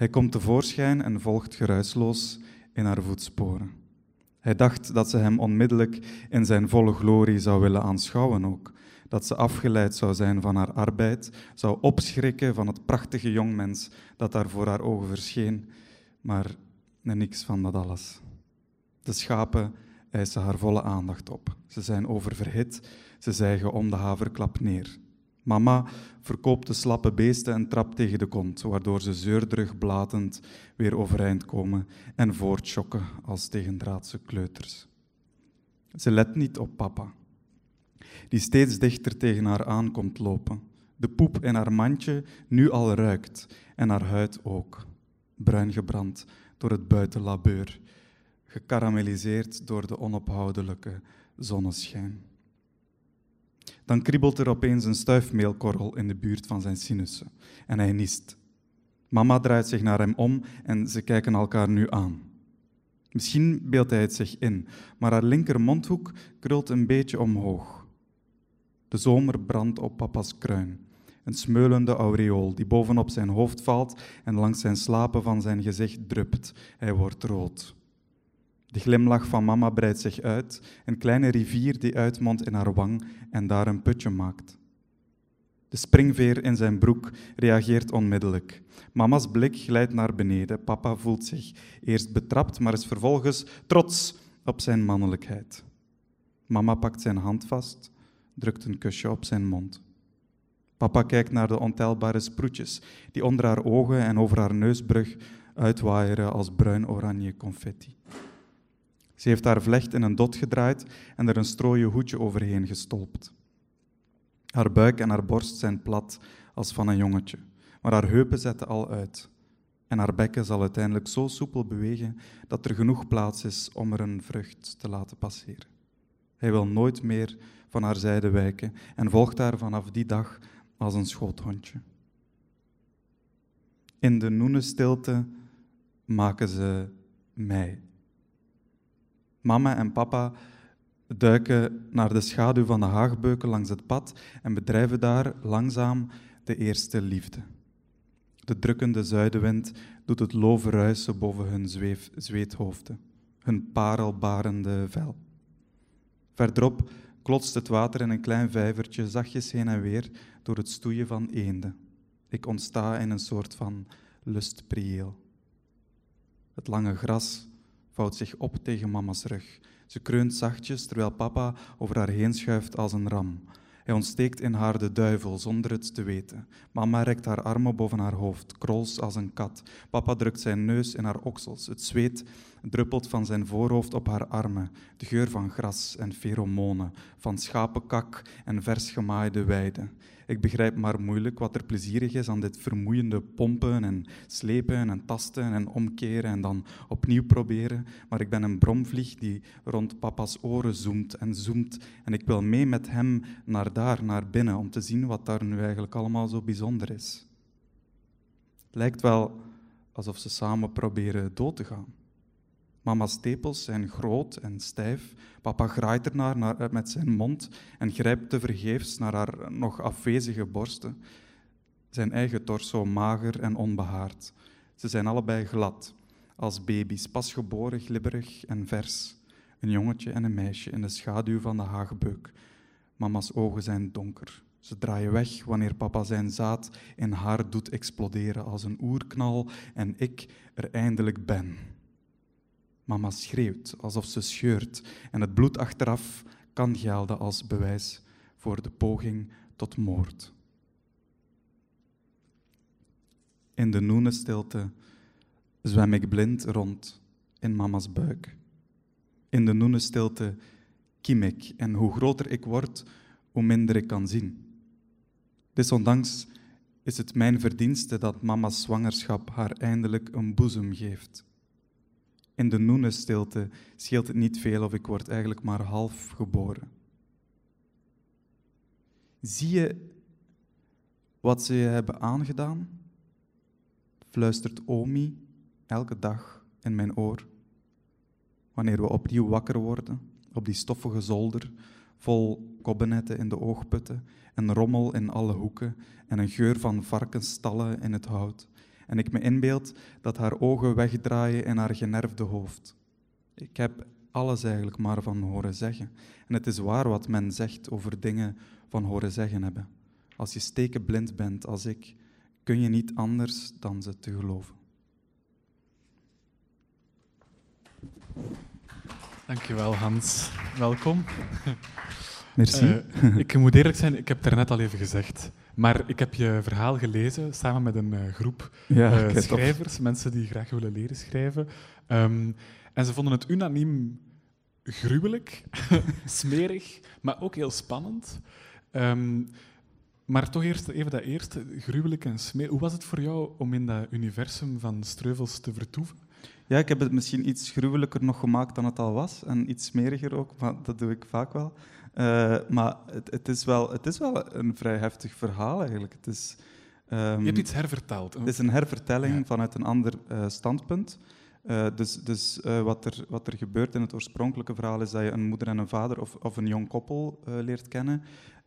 Hij komt tevoorschijn en volgt geruisloos in haar voetsporen. Hij dacht dat ze hem onmiddellijk in zijn volle glorie zou willen aanschouwen ook. Dat ze afgeleid zou zijn van haar arbeid, zou opschrikken van het prachtige jongmens dat daar voor haar ogen verscheen. Maar niks van dat alles. De schapen eisen haar volle aandacht op. Ze zijn oververhit, ze zijgen om de haverklap neer. Mama verkoopt de slappe beesten en trapt tegen de kont, waardoor ze zeurderig blatend weer overeind komen en voortschokken als tegendraadse kleuters. Ze let niet op papa, die steeds dichter tegen haar aan komt lopen. De poep in haar mandje nu al ruikt en haar huid ook, bruin gebrand door het buitenlabeur, gekarameliseerd door de onophoudelijke zonneschijn. Dan kriebelt er opeens een stuifmeelkorrel in de buurt van zijn sinussen en hij niest. Mama draait zich naar hem om en ze kijken elkaar nu aan. Misschien beeldt hij het zich in, maar haar linker mondhoek krult een beetje omhoog. De zomer brandt op papa's kruin. Een smeulende aureool die bovenop zijn hoofd valt en langs zijn slapen van zijn gezicht drupt. Hij wordt rood. De glimlach van mama breidt zich uit, een kleine rivier die uitmondt in haar wang en daar een putje maakt. De springveer in zijn broek reageert onmiddellijk. Mama's blik glijdt naar beneden. Papa voelt zich eerst betrapt, maar is vervolgens trots op zijn mannelijkheid. Mama pakt zijn hand vast, drukt een kusje op zijn mond. Papa kijkt naar de ontelbare sproetjes die onder haar ogen en over haar neusbrug uitwaaieren als bruin-oranje confetti. Ze heeft haar vlecht in een dot gedraaid en er een strooien hoedje overheen gestolpt. Haar buik en haar borst zijn plat als van een jongetje, maar haar heupen zetten al uit. En haar bekken zal uiteindelijk zo soepel bewegen dat er genoeg plaats is om er een vrucht te laten passeren. Hij wil nooit meer van haar zijde wijken en volgt haar vanaf die dag als een schoothondje. In de noene stilte maken ze mij Mama en papa duiken naar de schaduw van de haagbeuken langs het pad en bedrijven daar langzaam de eerste liefde. De drukkende zuidenwind doet het loven ruisen boven hun zweef, zweethoofden, hun parelbarende vel. Verderop klotst het water in een klein vijvertje zachtjes heen en weer door het stoeien van eenden. Ik ontsta in een soort van lustprieel. Het lange gras vouwt zich op tegen mama's rug. Ze kreunt zachtjes terwijl papa over haar heen schuift als een ram. Hij ontsteekt in haar de duivel zonder het te weten. Mama rekt haar armen boven haar hoofd, krols als een kat. Papa drukt zijn neus in haar oksels. Het zweet druppelt van zijn voorhoofd op haar armen. De geur van gras en pheromonen, van schapenkak en vers gemaaide weide. Ik begrijp maar moeilijk wat er plezierig is aan dit vermoeiende pompen en slepen en tasten en omkeren en dan opnieuw proberen. Maar ik ben een bromvlieg die rond papa's oren zoemt en zoemt. En ik wil mee met hem naar daar, naar binnen, om te zien wat daar nu eigenlijk allemaal zo bijzonder is. Het lijkt wel alsof ze samen proberen dood te gaan. Mama's tepels zijn groot en stijf. Papa graait ernaar naar, eh, met zijn mond en grijpt tevergeefs naar haar nog afwezige borsten. Zijn eigen torso mager en onbehaard. Ze zijn allebei glad, als baby's, pasgeboren, glibberig en vers. Een jongetje en een meisje in de schaduw van de hagebeuk. Mama's ogen zijn donker. Ze draaien weg wanneer papa zijn zaad in haar doet exploderen als een oerknal en ik er eindelijk ben. Mama schreeuwt alsof ze scheurt en het bloed achteraf kan gelden als bewijs voor de poging tot moord. In de noene stilte zwem ik blind rond in mama's buik. In de noene stilte kiem ik en hoe groter ik word, hoe minder ik kan zien. Desondanks is het mijn verdienste dat mama's zwangerschap haar eindelijk een boezem geeft. In de noenestilte scheelt het niet veel of ik word eigenlijk maar half geboren. Zie je wat ze je hebben aangedaan? Fluistert Omi elke dag in mijn oor. Wanneer we opnieuw wakker worden op die stoffige zolder, vol kobbenetten in de oogputten en rommel in alle hoeken en een geur van varkensstallen in het hout en ik me inbeeld dat haar ogen wegdraaien in haar generfde hoofd. Ik heb alles eigenlijk maar van horen zeggen. En het is waar wat men zegt over dingen van horen zeggen hebben. Als je stekenblind bent als ik, kun je niet anders dan ze te geloven. Dankjewel Hans. Welkom. Merci. Uh, ik moet eerlijk zijn, ik heb het net al even gezegd. Maar ik heb je verhaal gelezen samen met een uh, groep ja, uh, schrijvers, mensen die graag willen leren schrijven. Um, en ze vonden het unaniem gruwelijk, <laughs> smerig, maar ook heel spannend. Um, maar toch eerst even dat eerste, gruwelijk en smerig. Hoe was het voor jou om in dat universum van Streuvels te vertoeven? Ja, ik heb het misschien iets gruwelijker nog gemaakt dan het al was. En iets smeriger ook, maar dat doe ik vaak wel. Uh, maar het, het, is wel, het is wel een vrij heftig verhaal eigenlijk. Het is, um, Je hebt iets herverteld. Het is een hervertelling ja. vanuit een ander uh, standpunt. Uh, dus dus wat, er, wat er gebeurt in het oorspronkelijke verhaal is dat je een moeder en een vader of, of een jong koppel leert kennen.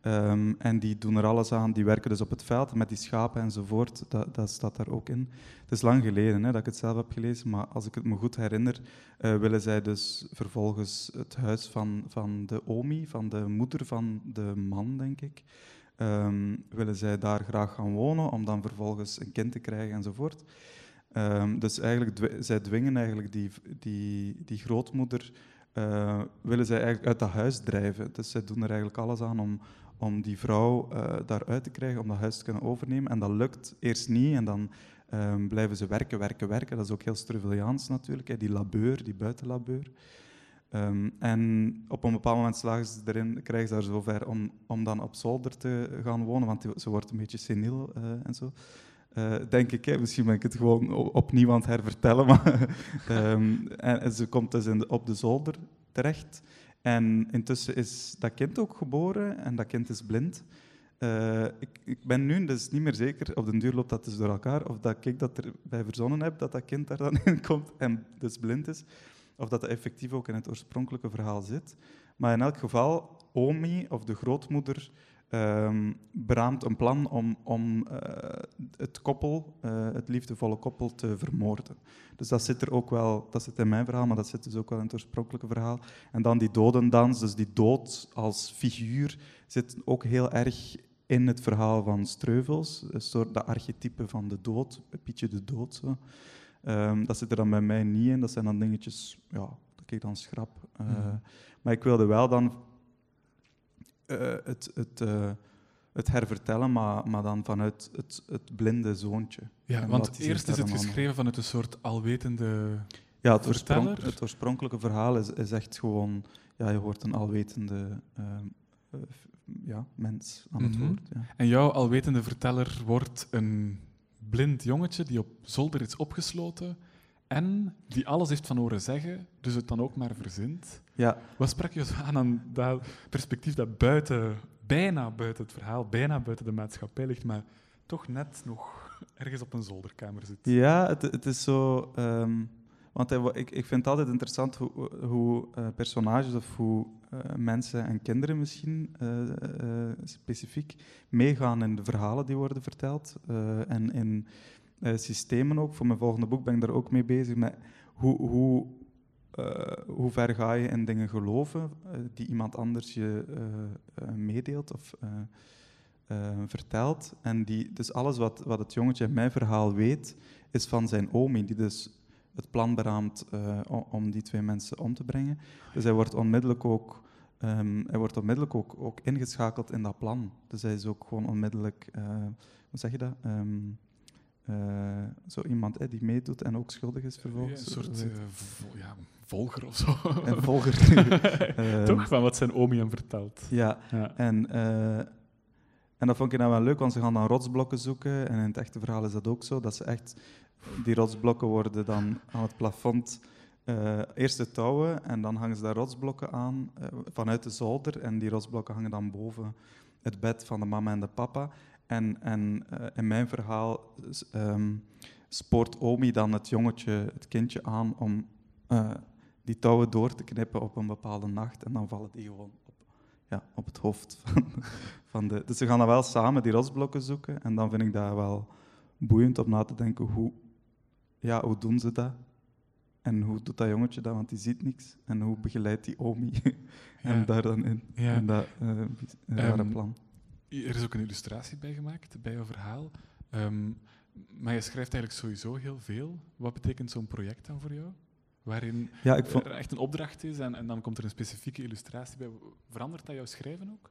Um, en die doen er alles aan, die werken dus op het veld met die schapen enzovoort. Dat, dat staat daar ook in. Het is lang geleden hè, dat ik het zelf heb gelezen, maar als ik het me goed herinner, uh, willen zij dus vervolgens het huis van, van de Omi, van de moeder van de man, denk ik, um, willen zij daar graag gaan wonen om dan vervolgens een kind te krijgen enzovoort. Um, dus eigenlijk, zij dwingen eigenlijk die, die, die grootmoeder, uh, willen zij eigenlijk uit dat huis drijven. Dus zij doen er eigenlijk alles aan om om die vrouw uh, daaruit te krijgen, om dat huis te kunnen overnemen. En dat lukt eerst niet en dan um, blijven ze werken, werken, werken. Dat is ook heel Struviaans natuurlijk, hè, die labeur, die buitenlabeur. Um, en op een bepaald moment slagen ze erin, krijgen ze daar zover om, om dan op zolder te gaan wonen, want ze wordt een beetje seniel uh, en zo. Uh, denk ik, hè. misschien ben ik het gewoon opnieuw aan het hervertellen, <laughs> maar um, en, ze komt dus in op de zolder terecht. En intussen is dat kind ook geboren en dat kind is blind. Uh, ik, ik, ben nu dus niet meer zeker, op den duur loopt dat dus door elkaar, of dat ik dat erbij verzonnen heb, dat dat kind daar dan <laughs> in komt en dus blind is, of dat dat effectief ook in het oorspronkelijke verhaal zit. Maar in elk geval, Omi, of de grootmoeder, um, beraamt een plan om, om uh, het koppel, uh, het liefdevolle koppel, te vermoorden. Dus dat zit er ook wel, dat zit in mijn verhaal, maar dat zit dus ook wel in het oorspronkelijke verhaal. En dan die dodendans, dus die dood als figuur, zit ook heel erg in het verhaal van Streuvels, een soort de archetype van de dood, Pietje de dood. Zo. Um, dat zit er dan bij mij niet in, dat zijn dan dingetjes, ja, dat ik dan schrap. Uh, mm. Maar ik wilde wel dan het, het, uh, het hervertellen, maar, maar dan vanuit het, het blinde zoontje. Ja, want eerst is het geschreven vanuit een soort alwetende ja, het, het oorspronkelijke verhaal is, is echt gewoon... Ja, je hoort een alwetende uh, ja, mens aan het mm -hmm. woord. Ja. En jouw alwetende verteller wordt een blind jongetje die op zolder is opgesloten en die alles heeft van horen zeggen, dus het dan ook maar verzint. Ja. Wat sprak je aan aan dat perspectief dat buiten, bijna buiten het verhaal, bijna buiten de maatschappij ligt, maar toch net nog ergens op een zolderkamer zit? Ja, het, het is zo... Um, want hij, ik, ik vind het altijd interessant hoe, hoe uh, personages of hoe uh, mensen en kinderen misschien uh, specifiek meegaan in de verhalen die worden verteld en in systemen ook. Voor mijn volgende boek ben ik daar ook mee bezig met hoe, hoe uh, hoe ver ga je in dingen geloven uh, die iemand anders je uh, meedeelt of vertelt. En die, dus alles wat, wat het jongetje in mijn verhaal weet, is van zijn omi, die dus het plan beraamt om die twee mensen om te brengen. Dus hij wordt onmiddellijk ook, um, hij wordt onmiddellijk ook, ook ingeschakeld in dat plan. Dus hij is ook gewoon onmiddellijk, hoe zeg je dat? Um, uh, zo iemand eh, die meedoet en ook schuldig is vervolgens. Ja, een soort uh, vo ja, volger of zo. Een volger. <laughs> Toch, van wat zijn omi hem vertelt. Ja, ja. En, en dat vond ik nou wel leuk, want ze gaan dan rotsblokken zoeken. En in het echte verhaal is dat ook zo, dat ze echt... Die rotsblokken worden dan aan het plafond... eerst de touwen en dan hangen ze daar rotsblokken aan vanuit de zolder. En die rotsblokken hangen dan boven het bed van de mama en de papa. En, en uh, in mijn verhaal um, spoort Omi dan het jongetje, het kindje aan om uh, die touwen door te knippen op een bepaalde nacht. En dan vallen die gewoon op, ja, op het hoofd <laughs> van, van de... Dus ze gaan dan wel samen die rotsblokken zoeken. En dan vind ik dat wel boeiend om na te denken, hoe, ja, hoe doen ze dat? En hoe doet dat jongetje dat, want die ziet niks. En hoe begeleidt die Omi <laughs> hem ja. daar dan in? Ja. En dat uh, um, um, plan. Er is ook een illustratie bij gemaakt, bij jouw verhaal. Um, maar je schrijft eigenlijk sowieso heel veel. Wat betekent zo'n project dan voor jou? Waarin ja, ik vond... er echt een opdracht is en, en, dan komt er een specifieke illustratie bij. Verandert dat jouw schrijven ook?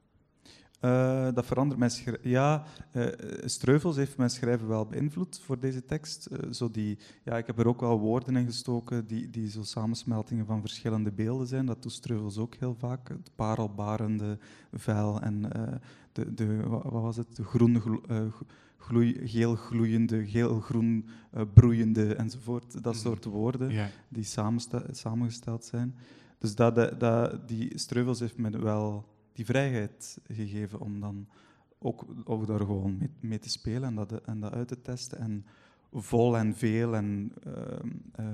Uh, dat verandert mijn schrijven. Ja, uh, Streuvels heeft mijn schrijven wel beïnvloed voor deze tekst. Uh, zo die, ja, ik heb er ook wel woorden in gestoken die, die zo samensmeltingen van verschillende beelden zijn. Dat doet Streuvels ook heel vaak. Het parelbarende vuil en de, de, wat was het? De groene, gloei, geel gloeiende, geel-groen broeiende enzovoort. Dat soort woorden ja. die samengesteld zijn. Dus dat, dat, die Streuvels heeft me wel die vrijheid gegeven om dan ook, ook daar gewoon mee, mee te spelen en dat, en dat uit te testen. En vol en veel en uh, uh,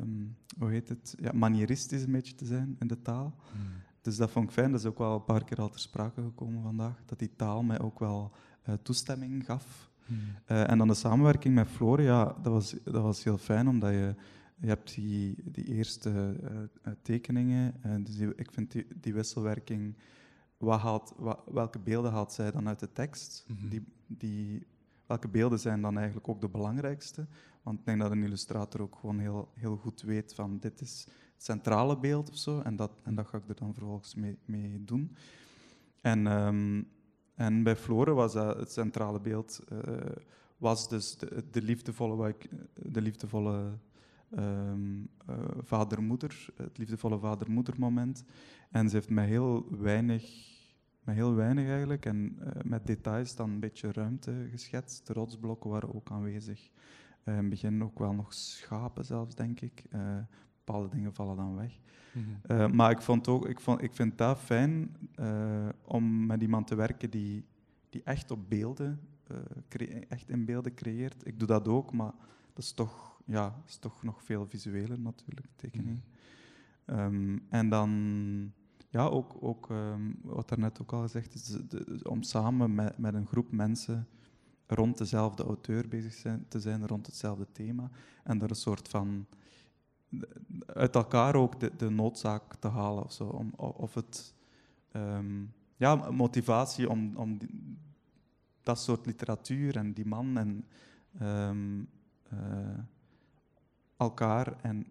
um, hoe heet het? Ja, manieristisch een beetje te zijn in de taal. Hmm. Dus dat vond ik fijn. Dat is ook wel een paar keer al ter sprake gekomen vandaag. Dat die taal mij ook wel uh, toestemming gaf. Hmm. en dan de samenwerking met Floor, ja, dat was, dat was heel fijn, omdat je je hebt die, die eerste uh, tekeningen. Uh, dus die, ik vind die, die wisselwerking. Wat haalt, wat, welke beelden haalt zij dan uit de tekst? -hmm. die, die, welke beelden zijn dan eigenlijk ook de belangrijkste? Want ik denk dat een illustrator ook gewoon heel, heel goed weet van dit is centrale beeld of zo. En dat, en dat ga ik er dan vervolgens mee, mee doen. En, um, en bij Flore was dat het centrale beeld. Uh, was dus de, de liefdevolle, de liefdevolle um, vader-moeder, het liefdevolle vader-moeder moment. En ze heeft met heel weinig, met heel weinig eigenlijk, en uh, met details dan een beetje ruimte geschetst. De rotsblokken waren ook aanwezig. Uh, in het begin ook wel nog schapen zelfs, denk ik. Bepaalde dingen vallen dan weg. Mm -hmm. maar ik, vond ook, ik, vond, ik vind dat fijn om met iemand te werken die, die echt op beelden, echt in beelden creëert. Ik doe dat ook, maar dat is toch ja, is toch nog veel visueler natuurlijk, tekening. Mm. Um, en dan ja, ook, ook um, wat daarnet ook al gezegd is, om samen met, met een groep mensen rond dezelfde auteur bezig zijn, te zijn, rond hetzelfde thema. En er een soort van uit elkaar ook de, de noodzaak te halen of zo. Om, of het ehm, ja, motivatie om, om dat soort literatuur en die man en um, uh, elkaar en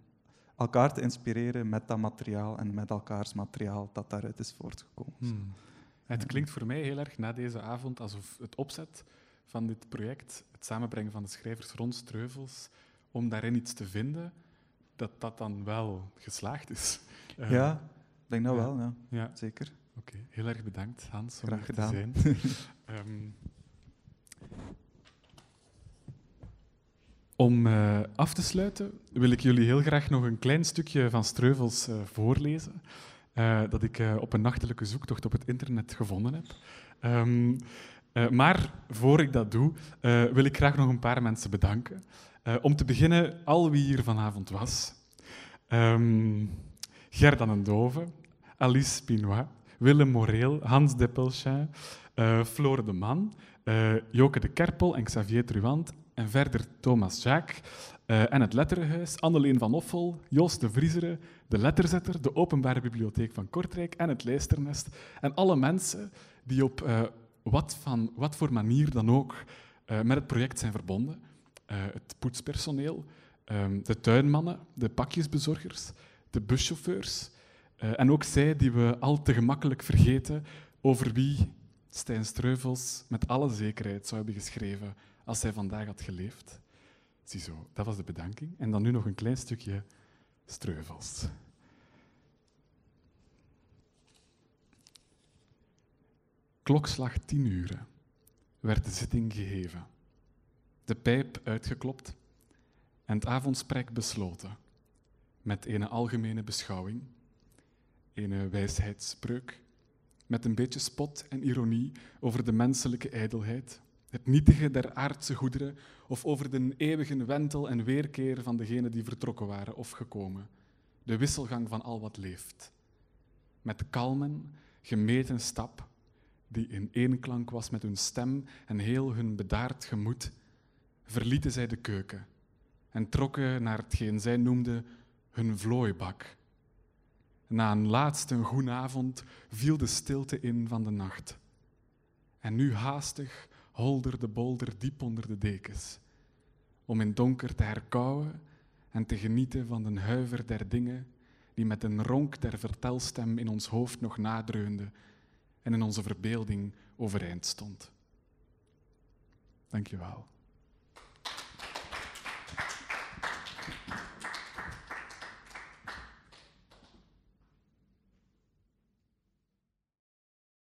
elkaar te inspireren met dat materiaal en met elkaars materiaal dat daaruit is voortgekomen. Hmm. Het klinkt voor mij heel erg na deze avond alsof het opzet van dit project, het samenbrengen van de schrijvers rond Streuvels, om daarin iets te vinden, dat dat dan wel geslaagd is. ja, ik denk dat wel, ja. ja. Zeker. Oké, heel erg bedankt Hans om Graag gedaan. te zijn. um, <laughs> Om uh, af te sluiten wil ik jullie heel graag nog een klein stukje van Streuvels uh, voorlezen, uh, dat ik op een nachtelijke zoektocht op het internet gevonden heb. Um, maar voor ik dat doe, wil ik graag nog een paar mensen bedanken. Om te beginnen, al wie hier vanavond was. Um, Gerda Dove, Alice Pinois, Willem Moreel, Hans Deppelchin, Flore de Man, Joke de Kerpel en Xavier Truant en verder Thomas uh, en het Letterenhuis, Anneleen van Offel, Joost de Vriezere, de Letterzetter, de Openbare Bibliotheek van Kortrijk en het Leesternest. En alle mensen die op uh, wat, van, wat voor manier dan ook uh, met het project zijn verbonden. Het poetspersoneel, um, de tuinmannen, de pakjesbezorgers, de buschauffeurs. en ook zij die we al te gemakkelijk vergeten over wie Stijn Streuvels met alle zekerheid zou hebben geschreven als hij vandaag had geleefd. Ziezo, dat was de bedanking. En dan nu nog een klein stukje streuvels. Klokslag tien uur werd de zitting geheven, de pijp uitgeklopt en het avondsprek besloten met een algemene beschouwing, een wijsheidsspreuk, met een beetje spot en ironie over de menselijke ijdelheid, het nietige der aardse goederen of over de eeuwige wentel en weerkeer van degenen die vertrokken waren of gekomen, de wisselgang van al wat leeft. Met kalmen, gemeten stap, die in één klank was met hun stem en heel hun bedaard gemoed, verlieten zij de keuken en trokken naar hetgeen zij noemden hun vlooibak. Na een laatste goede avond viel de stilte in van de nacht. En nu haastig holder de bolder diep onder de dekens, om in donker te herkauwen en te genieten van de huiver der dingen die met een ronk der vertelstem in ons hoofd nog nadreunde en in onze verbeelding overeind stond. Dank je wel.